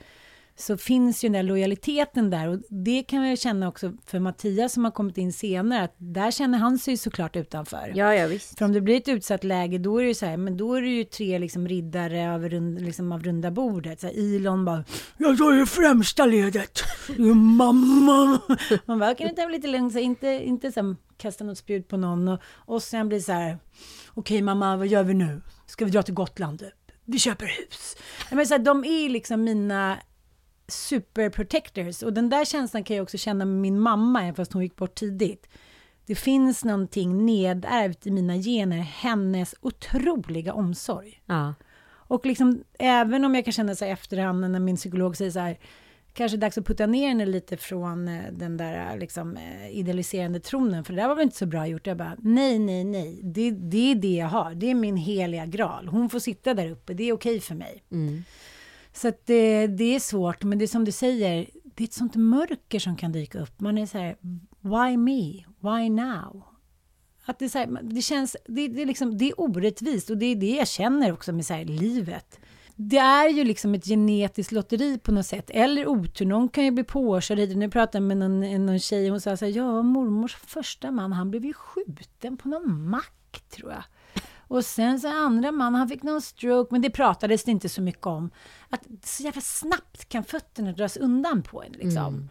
så finns ju den där lojaliteten där. Och det kan jag känna också för Mattias som har kommit in senare, att där känner han sig såklart utanför. Ja, ja visst. För om det blir ett utsatt läge, då är det ju så här, men då är det ju tre liksom riddare av, rund, liksom av runda bordet. Så här, Elon bara, jag tar ju främsta ledet, mamma. Man bara, kan du ta lite lugnt, så här, inte, inte så här, kasta något spjut på någon. Och, och sen blir så här, okej mamma, vad gör vi nu? Ska vi dra till Gotland? Typ? Vi köper hus. Menar, så här, de är liksom mina superprotectors. Och den där känslan kan jag också känna med min mamma, även fast hon gick bort tidigt. Det finns någonting nedärvt i mina gener, hennes otroliga omsorg. Ja. Och liksom, även om jag kan känna så här efterhand när min psykolog säger så här, kanske dags att putta ner henne lite från eh, den där liksom, eh, idealiserande tronen, för det där var väl inte så bra gjort. Jag bara, nej, nej, nej, det, det är det jag har, det är min heliga graal. Hon får sitta där uppe, det är okej för mig. Mm. Så att det, det är svårt, men det är som du säger, det är ett sånt mörker som kan dyka upp. Man är så här, why me? Why now? Att det, är så här, det känns, det, det, är liksom, det är orättvist och det är det jag känner också med så här, livet. Det är ju liksom ett genetiskt lotteri på något sätt, eller otur. Någon kan ju bli påkörd hit. Nu pratade jag med någon, någon tjej, hon sa så här, ja, mormors första man, han blev ju skjuten på någon mack, tror jag. Och sen så andra man, han fick någon stroke, men det pratades det inte så mycket om. Att så jävla snabbt kan fötterna dras undan på en liksom. Mm.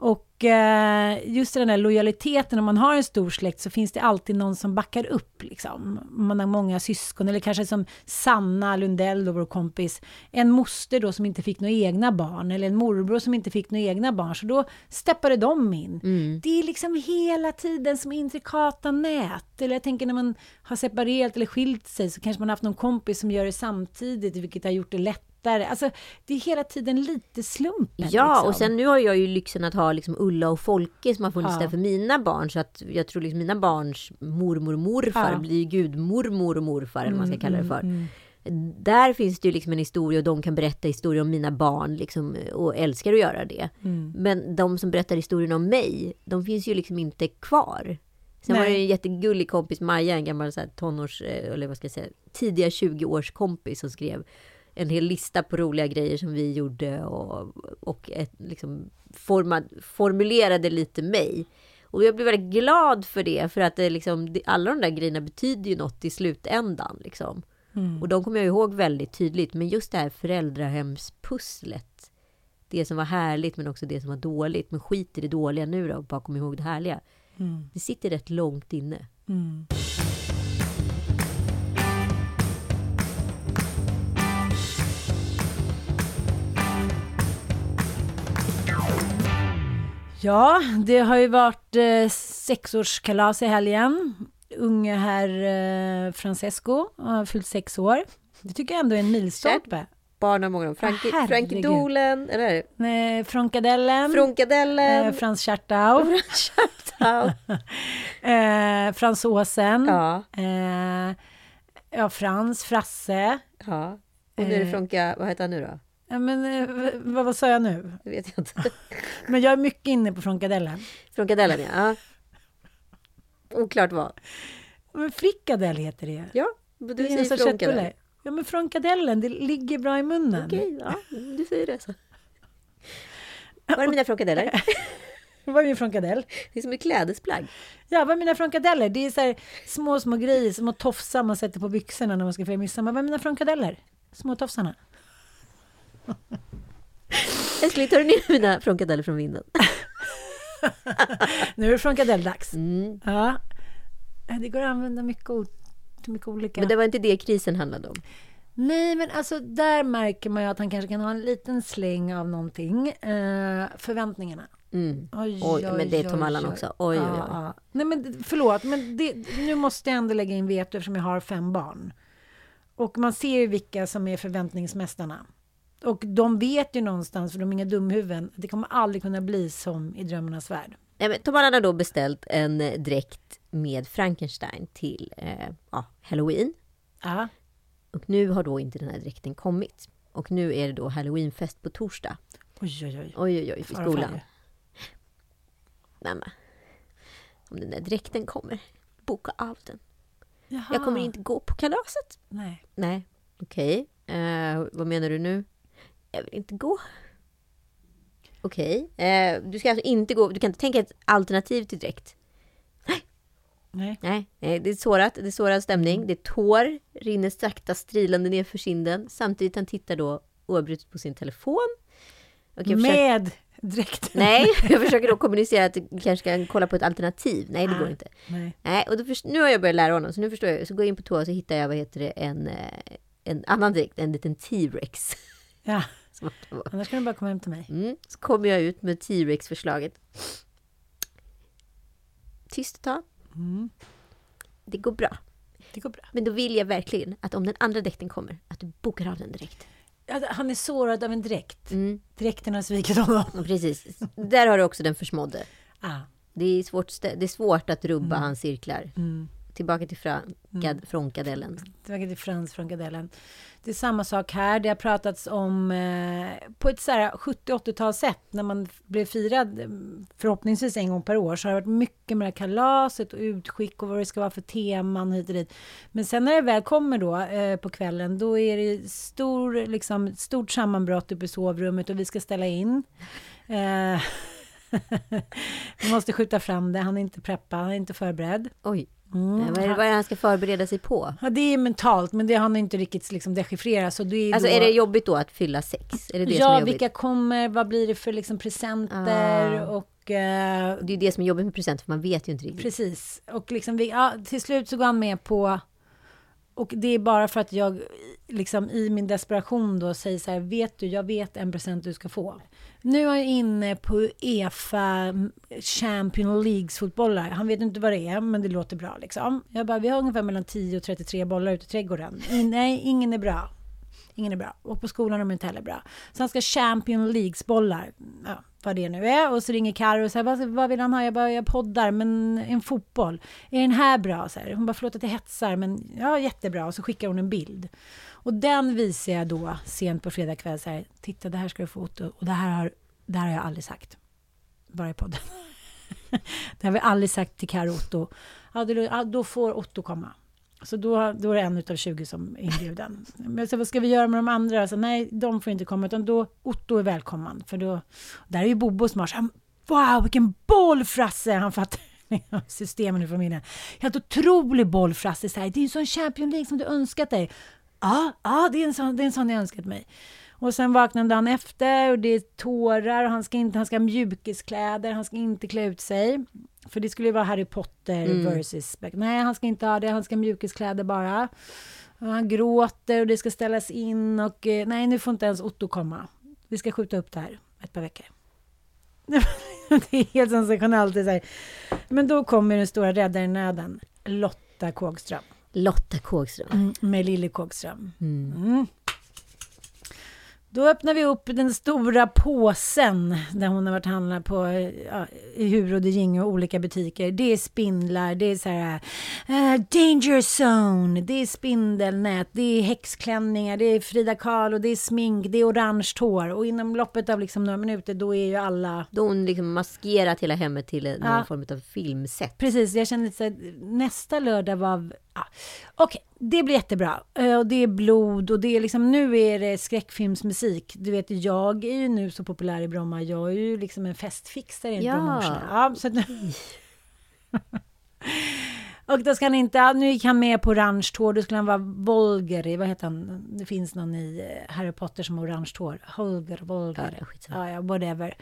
Och eh, just den där lojaliteten, om man har en stor släkt så finns det alltid någon som backar upp. Liksom. Om man har många syskon, eller kanske som Sanna Lundell, då, vår kompis, en moster då som inte fick några egna barn, eller en morbror som inte fick några egna barn, så då steppade de in. Mm. Det är liksom hela tiden som intrikata nät. Eller jag tänker när man har separerat eller skilt sig så kanske man har haft någon kompis som gör det samtidigt, vilket har gjort det lättare. Alltså, det är hela tiden lite slumpen. Ja, liksom. och sen nu har jag ju lyxen att ha liksom Ulla och Folke som har funnits Ja. där för mina barn. Så att jag tror liksom mina barns mormor och morfar Ja. blir gudmormor och morfar, eller vad man ska Mm, kalla det för. mm, Där finns det ju liksom en historia och de kan berätta historier om mina barn liksom, och älskar att göra det. mm. Men de som berättar historien om mig, de finns ju liksom inte kvar. Sen var det Nej. en jättegullig kompis, Maja, en gammal så här, tonårs, eh, eller vad ska jag säga, tidiga 20-års kompis som skrev en hel lista på roliga grejer som vi gjorde och, och ett, liksom forma, formulerade lite mig. Och jag blev väldigt glad för det, för att det liksom, alla de där grejerna betyder ju något i slutändan. Liksom. Mm. Och de kommer jag ihåg väldigt tydligt. Men just det här föräldrahemspusslet. Det som var härligt men också det som var dåligt. Men skit i det dåliga nu då, bara kom ihåg det härliga. Mm. Det sitter rätt långt inne. Mm. Ja, det har ju varit eh, sexårskalas i helgen. Unge herr eh, Francesco har fyllt sex år. Det tycker jag ändå är en milstolpe. Barn många Frankie, Ah, herregud. Frankie Dolen, eller Eh, Fronkadellen, Frunkadellen, eh, Frans Schartau, Chattau. eh, Fransåsen, Ja, eh, ja, Frans, Frasse. ja. Och nu är det Eh. Fronka, vad heter han nu då? Ja, men, eh, vad, vad sa jag nu? Det vet jag inte. Men jag är mycket inne på Fronkadellen. Frunkadellen, ja. Oklart vad. Men frikadell heter det. Ja, men du det säger köttbulle. Ja, men Fronkadellen, det ligger bra i munnen. Okej, ja, du säger det så. Var är mina frunkadeller? Vad är min fronkadell? Det är som ett klädesplagg. Ja, vad är mina fronkadeller? Det är så här små, små grejer, små tofsar man sätter på byxorna när man ska fira midsommar. Vad är mina fronkadeller? Små tofsarna. Älskling, tar du ner mina frunkadeller från vinden? Nu är det fronkadelldags. Mm. Ja. Det går att använda mycket, mycket olika. Men det var inte det krisen handlade om. Nej, men alltså där märker man ju att han kanske kan ha en liten släng av någonting. Eh, förväntningarna. Mm. Oj, Oj, men det är Tom oj, Allan oj. också. Oj, oj, oj. Ja. Nej, men förlåt, men det, nu måste jag ändå lägga in veto eftersom jag har fem barn. Och man ser ju vilka som är förväntningsmästarna. Och de vet ju någonstans, för de är inga dumhuvuden, att det kommer aldrig kunna bli som i drömmarnas värld. Nej, men Tom Allan har då beställt en eh, dräkt med Frankenstein till eh, ja, Halloween. Ja. Och nu har då inte den här dräkten kommit. Och nu är det då Halloweenfest på torsdag. Oj, oj, oj. Oj, oj, oj, i skolan. Mamma, om den där dräkten kommer, boka av den. Jaha. Jag kommer inte gå på kalaset. Nej. Nej, okej. Eh, vad menar du nu? Jag vill inte gå. Okej. Eh, du ska alltså inte gå, du kan inte tänka ett alternativ till dräkt? Nej. Nej, nej, det är sårat, det är sårad stämning. Det är tår, rinner sakta strilande ner för kinden. Samtidigt han tittar då oavbrutet på sin telefon. Och jag försöker, Med dräkten. nej, jag försöker då kommunicera att du kanske kan kolla på ett alternativ. Nej, det Ah. går inte. Nej. Nej, och först, nu har jag börjat lära honom, så nu förstår jag. Så går jag in på toa och så hittar jag, vad heter det, en, eh, en annan dräkt, en liten T-rex. Ja. annars kan du bara komma hem till mig. Mm. Så kommer jag ut med T-rex-förslaget. Tyst ett tag. Mm. Det går bra. Det går bra. Men då vill jag verkligen att om den andra dräkten kommer, att du bokar av den direkt. Han är sårad av en dräkt. Mm. Dräkten har svikit honom. Precis. Där har du också den försmådde. Ah. Det är svårt, det är svårt att rubba hans cirklar. Mm. Tillbaka till frankad, frånkadellen. Tillbaka till Frans från Gardellen. Det är samma sak här. Det har pratats om eh, på ett så här 70-80-tal sätt när man blev firad eh, förhoppningsvis en gång per år så har det varit mycket med det här kalaset och utskick och vad det ska vara för teman hit och dit. Men sen när det väl kommer då eh, på kvällen då är det stor, liksom, stort sammanbrott uppe i sovrummet och vi ska ställa in. Eh, vi måste skjuta fram det. Han är inte preppad, han är inte förberedd. Oj, Mm. vad, är det, vad är det han ska förbereda sig på? Ja, det är mentalt, men det har han inte riktigt liksom dechiffrerat. Så det är Alltså då, är det jobbigt då att fylla sex? Är det det som är ja, jobbigt? vilka kommer, vad blir det för liksom presenter Ah. och... eh, Det är det som är jobbigt med presenter, för man vet ju inte riktigt. precis. Och liksom, vi, ja, till slut så går han med på... Och det är bara för att jag liksom i min desperation då säger så här, vet du, jag vet en present du ska få. Nu är jag inne på EFA Champion Leagues fotbollar. Han vet inte vad det är, men det låter bra liksom. Jag bara, vi har ungefär mellan 10 och 33 bollar ute i trädgården. Nej, ingen är bra. Ingen är bra. Och på skolan är de inte heller bra. Så han ska Champion Leagues-bollar. Ja, vad det nu är. Och så ringer Carro och säger, vad, vad vill han ha? Jag bara, jag poddar, men en fotboll. Är den här bra? Så här. Hon bara, förlåt att jag hetsar, men ja, jättebra. Och så skickar hon en bild. Och den visar jag då sent på fredag kväll. Så här, Titta, det här ska du få Otto. Och det här har, det här har jag aldrig sagt. Bara i podden. det har vi aldrig sagt till Carro Otto. Ja, då, ja, då får Otto komma. Så då, då är det en utav 20 som är inbjuden. Men så vad ska vi göra med de andra? Så, nej, de får inte komma, utan då Otto är välkommen. För då, där är ju Bobo smart. Han, wow, vilken boll Frasse! Han fattar systemen i familjen. Helt otrolig boll Frasse. Så här, det är en sån Champions League som du önskat dig. Ja, ja det, är en sån, det är en sån jag önskat mig. Och sen vaknar han dagen efter och det är tårar och han ska, inte, han ska ha mjukiskläder, han ska inte klä ut sig. För det skulle ju vara Harry Potter versus... Nej, han ska inte ha det, han ska ha mjukiskläder bara. Och han gråter och det ska ställas in och eh, nej, nu får inte ens Otto komma. Vi ska skjuta upp det här ett par veckor. det är helt sensationellt. Det är. Men då kommer den stora räddaren i nöden, Lotta Kågström. Lotta Kågström. Mm, med Lille Kågström. Mm. Då öppnar vi upp den stora påsen där hon har varit handlat på ja, i Hur och Ginge och olika butiker. Det är spindlar, det är så här eh, danger zone, det är spindelnät, det är häxklänningar, det är Frida Kahlo, det är smink, det är orange hår och inom loppet av liksom några minuter då är ju alla Då hon liksom maskerat hela hemmet till någon Ja. form av filmset. Precis, jag kände att nästa lördag var... Ja. Okej, det blir jättebra. Eh, Och det är blod och det är liksom, nu är det skräckfilmsmusik. Du vet, jag är ju nu så populär i Bromma. Jag är ju liksom en festfixare enligt Ja. Brommaborna. Ja, så nu... Och då ska han inte, nu gick han med på orange hår, då skulle han vara Volger i, vad heter han? Det finns någon i eh, Harry Potter som har orange hår. Holger, Volger. Ja, ja, whatever.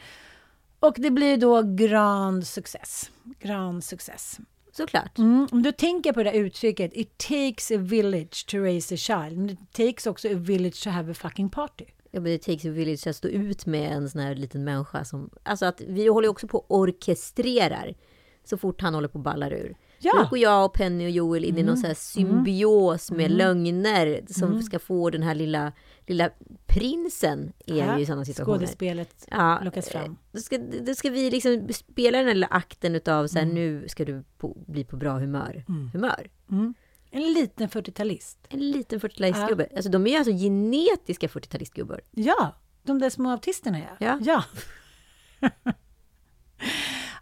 Och det blir då grand success. Grand success. Såklart. Mm, om du tänker på det där uttrycket, it takes a village to raise a child. Men it takes också a village to have a fucking party. Ja, men det takes a village att stå ut med en sån här liten människa som... Alltså att vi håller också på och orkestrerar så fort han håller på och ballar ur. Ja. Då går jag och Penny och Joel in i någon sån här symbios med lögner som ska få den här lilla, lilla prinsen är ju i sådana situationer. Skådespelet Ja, lockas eh, fram. Då ska, då ska vi liksom spela den här lilla akten utav så här, nu ska du på, bli på bra humör. humör. Mm. En liten 40-talist. En liten 40-talistgubbe. Alltså de är ju alltså genetiska 40-talistgubbar. Ja, de där små autisterna ja. Ja. ja.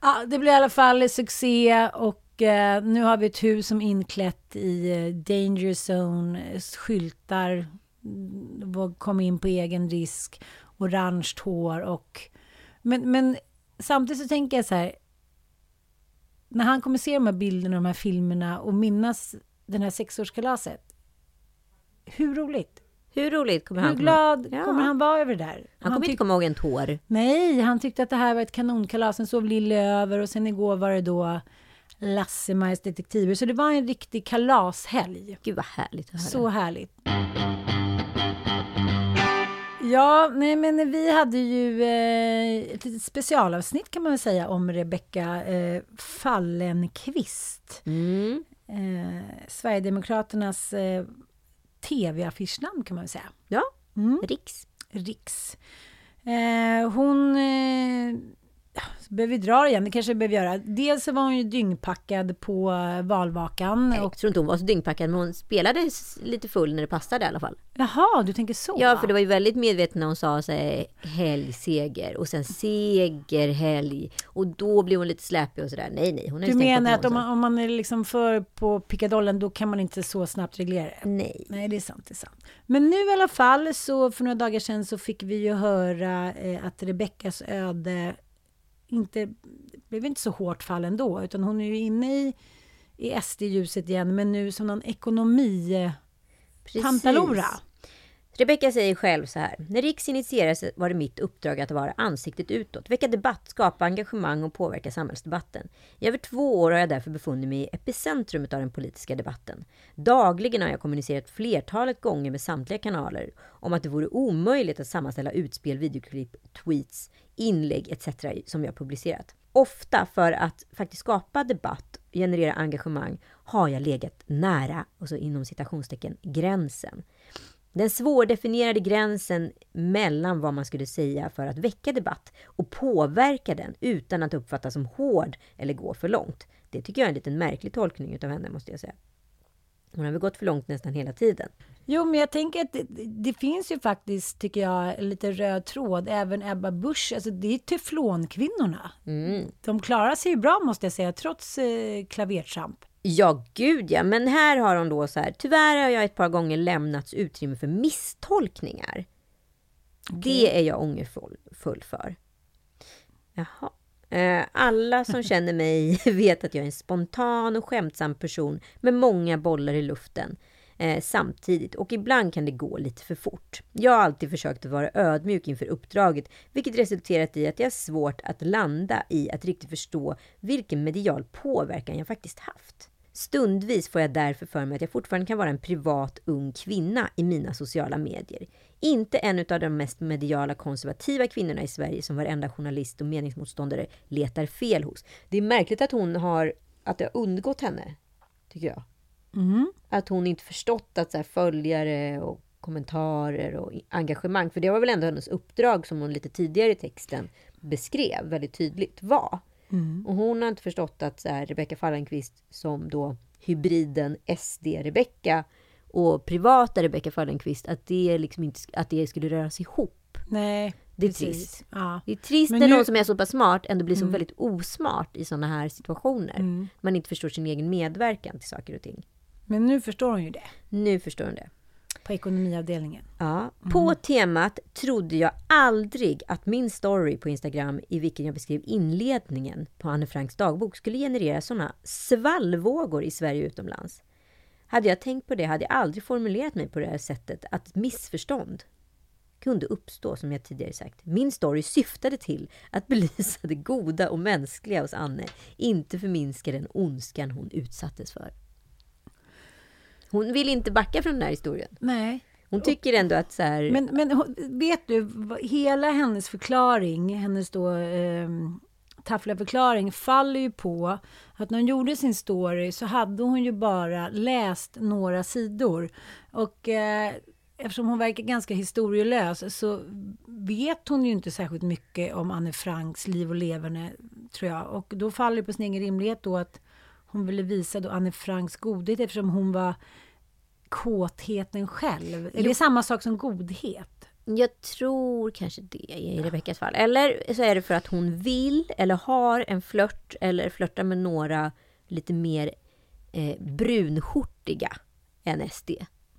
ja, det blir i alla fall succé och eh, nu har vi ett hus som inklätt i eh, danger zone, eh, skyltar, mm, kom in på egen risk, orange hår och Men, men samtidigt så tänker jag så här, när han kommer se de här bilderna, de här filmerna och minnas den här sexårskalaset. Hur roligt? Hur roligt kommer Hur han glad Ja. kommer han vara över det där? Han Han kommer inte komma ihåg en tår. Nej, han tyckte att det här var ett kanonkalas. Sen sov Lille över och sen igår var det då Lasse-Majas detektiver. Så det var en riktig kalashelg. Gud vad härligt att höra. Så härligt. Ja, nej men vi hade ju eh, ett litet specialavsnitt kan man väl säga om Rebecka eh, Fallenkvist. Mm. Eh, Sverigedemokraternas eh, tv-affischnamn kan man väl säga. Ja, Mm. Riks. Riks. Eh, hon... Så behöver vi dra det igen, det kanske vi behöver göra. Dels så var hon ju dyngpackad på eh, valvakan. Och, Jag tror inte hon var så dyngpackad, men hon spelade lite full när det passade i alla fall. jaha, du tänker så? Ja, för det var ju väldigt medvetet när hon sa så här, helgseger och sen seger, helg. Och då blev hon lite släpig och sådär. Nej, nej, hon Du menar att om man, om man är liksom för på pickadollen, då kan man inte så snabbt reglera det? Nej. Nej, det är sant. Det är sant. Men nu i alla fall, så för några dagar sedan så fick vi ju höra eh, att Rebeckas öde inte blev inte så hårt fall ändå, utan hon är ju inne i, i SD-ljuset igen, men nu som någon ekonomi... eh. Tantalora. Rebecka säger själv så här. När Riks initierades var det mitt uppdrag att vara ansiktet utåt, väcka debatt, skapa engagemang och påverka samhällsdebatten. I över två år har jag därför befunnit mig i epicentrumet av den politiska debatten. Dagligen har jag kommunicerat flertalet gånger med samtliga kanaler om att det vore omöjligt att sammanställa utspel, videoklipp, tweets, inlägg etc. som jag publicerat. Ofta för att faktiskt skapa debatt generera engagemang har jag legat nära, och så inom citationstecken, gränsen. Den svårdefinierade gränsen mellan vad man skulle säga för att väcka debatt och påverka den utan att uppfattas som hård eller gå för långt. Det tycker jag är en liten märklig tolkning utav henne måste jag säga. Hon har väl gått för långt nästan hela tiden. Jo, men jag tänker att det, det finns ju faktiskt, tycker jag, lite röd tråd. Även Ebba Busch, alltså det är teflonkvinnorna. Mm. De klarar sig ju bra måste jag säga, trots eh, klavertramp. Ja, gud ja. Men här har hon då så här. Tyvärr har jag ett par gånger lämnats utrymme för misstolkningar. Det är jag ångerfull för. Jaha. Eh, Alla som känner mig vet att jag är en spontan och skämtsam person med många bollar i luften eh, samtidigt och ibland kan det gå lite för fort. Jag har alltid försökt att vara ödmjuk inför uppdraget vilket resulterat i att jag har svårt att landa i att riktigt förstå vilken medial påverkan jag faktiskt haft. Stundvis får jag därför för mig att jag fortfarande kan vara en privat ung kvinna i mina sociala medier. Inte en av de mest mediala konservativa kvinnorna i Sverige som varenda journalist och meningsmotståndare letar fel hos. Det är märkligt att hon har, att det har undgått henne, tycker jag. Mm. Att hon inte förstått att så här, följare och kommentarer och engagemang, för det var väl ändå hennes uppdrag som hon lite tidigare i texten beskrev väldigt tydligt var. Och hon har inte förstått att så här, Rebecka Fallenkvist som då hybriden SD-Rebecka och privata Rebecka Fallenkvist, att det, liksom inte, att det skulle röras ihop. Nej, Det är precis. trist. Ja. Det är trist Men när nu- någon som är så pass smart ändå blir så väldigt osmart i sådana här situationer. Man inte förstår sin egen medverkan till saker och ting. Men nu förstår hon ju det, Nu förstår hon det. på ekonomiavdelningen. Ja. På temat trodde jag aldrig att min story på Instagram i vilken jag beskrev inledningen på Anne Franks dagbok skulle generera sådana svallvågor i Sverige och utomlands. Hade jag tänkt på det hade jag aldrig formulerat mig på det här sättet att missförstånd kunde uppstå som jag tidigare sagt. Min story syftade till att belysa det goda och mänskliga hos Anne, inte förminska den ondskan hon utsattes för. Hon vill inte backa från den här historien. Nej. Hon tycker ändå att så här... Men, men vet du, hela hennes förklaring, hennes då eh, taffliga förklaring, faller ju på att när hon gjorde sin story så hade hon ju bara läst några sidor. Och eh, eftersom hon verkar ganska historielös så vet hon ju inte särskilt mycket om Anne Franks liv och leverne, tror jag. Och då faller det på sin egen rimlighet då att hon ville visa då Anne Franks godhet eftersom hon var kåtheten själv. Är det samma sak som godhet? Jag tror kanske det i Rebeckas fall. Eller så är det för att hon vill eller har en flört eller flörtar med några lite mer eh, brunskjortiga än SD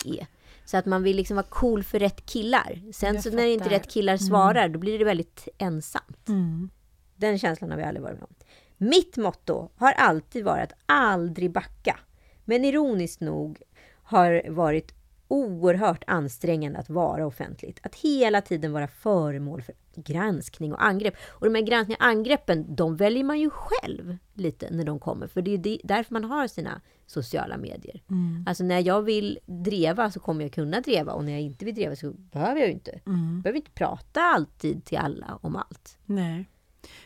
är. Så att man vill liksom vara cool för rätt killar. Sen Jag så när inte rätt killar svarar, då blir det väldigt ensamt. Mm. Den känslan har vi aldrig varit med om. Mitt motto har alltid varit att aldrig backa. Men ironiskt nog har varit oerhört ansträngande att vara offentligt. Att hela tiden vara föremål för granskning och angrepp. Och de här granskningarna och angreppen, de väljer man ju själv lite när de kommer. För det är därför man har sina sociala medier. Alltså när jag vill dreva så kommer jag kunna dreva och när jag inte vill dreva så behöver jag ju inte. Jag behöver inte prata alltid till alla om allt. Nej.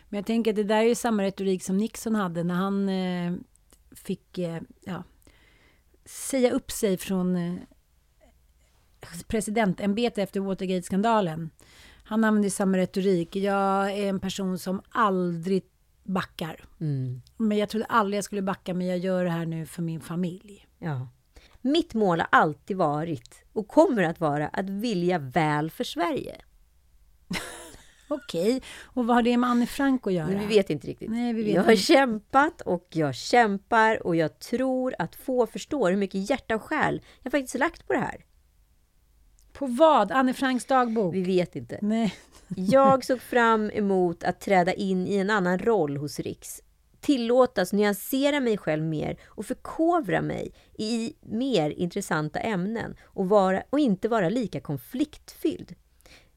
Men jag tänker att det där är ju samma retorik som Nixon hade när han eh, fick eh, ja, säga upp sig från presidentämbetet efter Watergate-skandalen. Han använde samma retorik. Jag är en person som aldrig backar. Mm. Men jag trodde aldrig jag skulle backa, men jag gör det här nu för min familj. Ja. Mitt mål har alltid varit och kommer att vara att vilja väl för Sverige. Okej, och vad har det med Anne Frank att göra? Men vi vet inte riktigt. Nej, vi vet jag har inte. kämpat och jag kämpar och jag tror att få förstår hur mycket hjärta och själ jag faktiskt lagt på det här. På vad? Anne Franks dagbok? Vi vet inte. Nej. Jag såg fram emot att träda in i en annan roll hos Riks. Tillåtas nyansera mig själv mer och förkovra mig i mer intressanta ämnen och, vara, och inte vara lika konfliktfylld.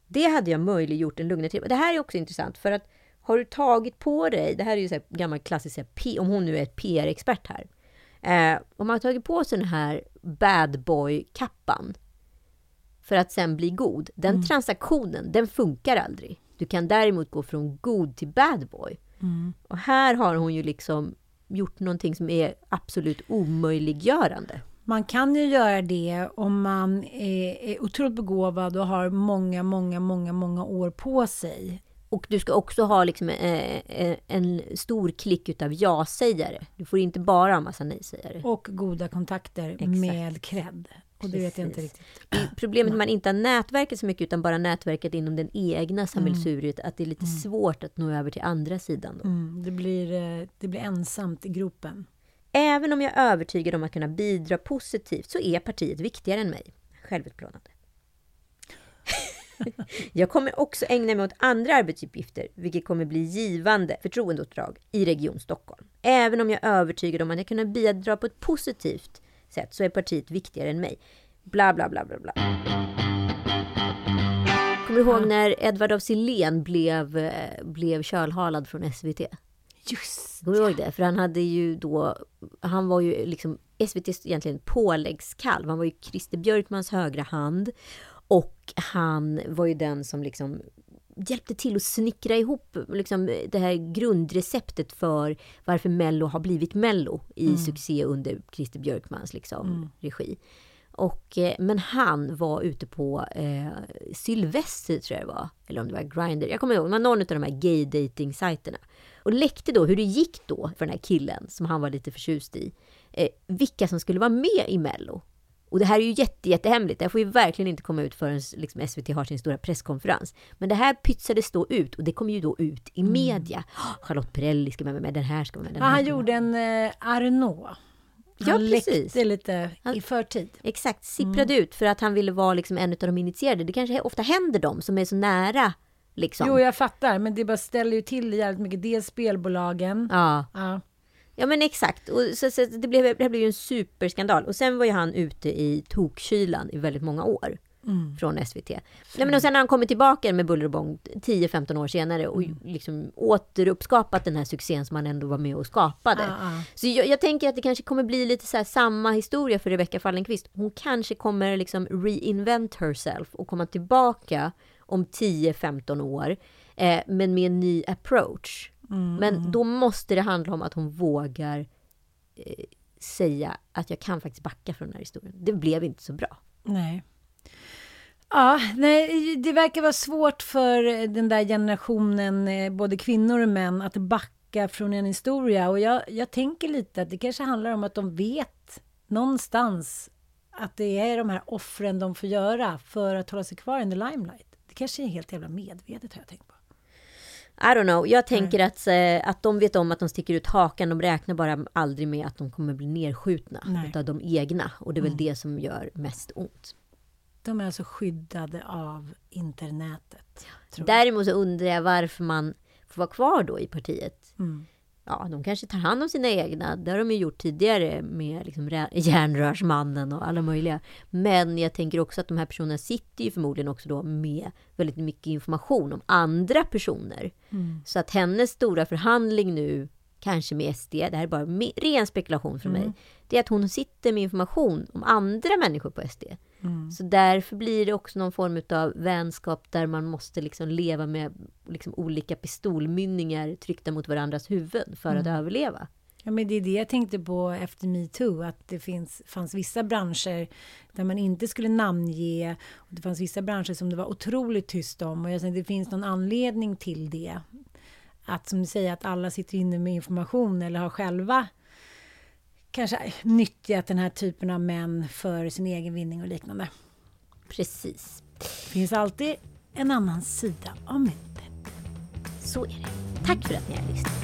Det hade jag möjliggjort en lugnare tid. Det här är också intressant för att har du tagit på dig, det här är ju så här gammal klassisk, om hon nu är ett PR-expert här. Eh, om man har tagit på sig den här bad boy-kappan för att sen bli god. Den transaktionen, den funkar aldrig. Du kan däremot gå från god till bad boy. Och här har hon ju liksom gjort någonting som är absolut omöjliggörande. Man kan ju göra det om man är, är otroligt begåvad och har många, många, många, många år på sig. Och du ska också ha liksom, eh, eh, en stor klick utav ja-sägare. Du får inte bara ha massa nej-sägare. Och goda kontakter Exakt. med cred. Och det vet jag inte riktigt. Problemet med att man inte har nätverket så mycket utan bara nätverket inom den egna sammelsuriet, att det är lite svårt att nå över till andra sidan. Då. Mm, det, blir, eh, det blir ensamt i gropen. Även om jag är övertygad om att kunna bidra positivt så är partiet viktigare än mig. Självutplånande. jag kommer också ägna mig åt andra arbetsuppgifter, vilket kommer bli givande förtroendeuppdrag i Region Stockholm. Även om jag är övertygad om att jag kan bidra på ett positivt sätt så är partiet viktigare än mig. Bla, bla, bla, bla, bla. Kommer du ihåg när Edvard af Sillén blev, eh, blev kölhalad från SVT? Just Kommer du ihåg det? För han hade ju då, han var ju liksom SVTs egentligen påläggskalv. Han var ju Christer Björkmans högra hand. Och han var ju den som liksom hjälpte till att snickra ihop liksom, det här grundreceptet för varför Mello har blivit Mello i succé under Christer Björkmans liksom, regi. Och, eh, men han var ute på eh, Sylvester tror jag det var, eller om det var Grindr. Jag kommer ihåg, det var någon av de här gay dating sajterna Och läckte då hur det gick då för den här killen som han var lite förtjust i. Eh, vilka som skulle vara med i Mello. Och det här är ju jätte, jättehemligt. Det här får ju verkligen inte komma ut förrän liksom, SVT har sin stora presskonferens. Men det här pytsades då ut och det kom ju då ut i media. Charlotte Perrelli ska vara med, den här ska vara med. Den Ja, här han gjorde en eh, Arnaud. Han Ja, läckte lite Han- i förtid. Exakt, sipprade ut för att han ville vara liksom en av de initierade. Det kanske ofta händer dem som är så nära. Liksom. Jo, jag fattar, men det bara ställer ju till det jävligt mycket. Dels spelbolagen. Ja. Ja. Ja, men exakt. Och så, så det, blev, det blev ju en superskandal. Och sen var ju han ute i tokkylan i väldigt många år. Från SVT. Nej, men och sen har han kommit tillbaka med buller och bång 10-15 år senare och liksom återuppskapat den här succén som han ändå var med och skapade. Ja. Så jag, jag tänker att det kanske kommer bli lite så här samma historia för Rebecca Fallenkvist. Hon kanske kommer liksom reinvent herself och komma tillbaka om 10-15 år. Eh, men med en ny approach. Men då måste det handla om att hon vågar eh, säga att jag kan faktiskt backa från den här historien. Det blev inte så bra. Nej. Ja, nej, det verkar vara svårt för den där generationen, eh, både kvinnor och män, att backa från en historia. Och jag, jag tänker lite att det kanske handlar om att de vet någonstans att det är de här offren de får göra för att hålla sig kvar in the limelight. Det kanske är helt jävla medvetet har jag tänkt på. I don't know. Jag tänker att, eh, att de vet om att de sticker ut hakan. De räknar bara aldrig med att de kommer bli nedskjutna Nej. utav de egna. Och det är väl det som gör mest ont. De är alltså skyddade av internetet. Däremot så undrar jag varför man får vara kvar då i partiet. Mm. Ja, de kanske tar hand om sina egna. Det har de ju gjort tidigare med liksom järnrörsmannen och alla möjliga. Men jag tänker också att de här personerna sitter ju förmodligen också då med väldigt mycket information om andra personer. Mm. Så att hennes stora förhandling nu, kanske med SD, det här är bara ren spekulation från mig, det är att hon sitter med information om andra människor på SD. Mm. Så därför blir det också någon form av vänskap där man måste liksom leva med liksom olika pistolmynningar tryckta mot varandras huvuden för att överleva. Ja, men det är det jag tänkte på efter metoo, att det finns, fanns vissa branscher där man inte skulle namnge. Och det fanns vissa branscher som det var otroligt tyst om. Och jag säger, det finns någon anledning till det. Att som du säger, att alla sitter inne med information eller har själva kanske nyttjat den här typen av män för sin egen vinning och liknande. Precis. Det finns alltid en annan sida av myntet. Så är det. Tack för att ni har lyssnat.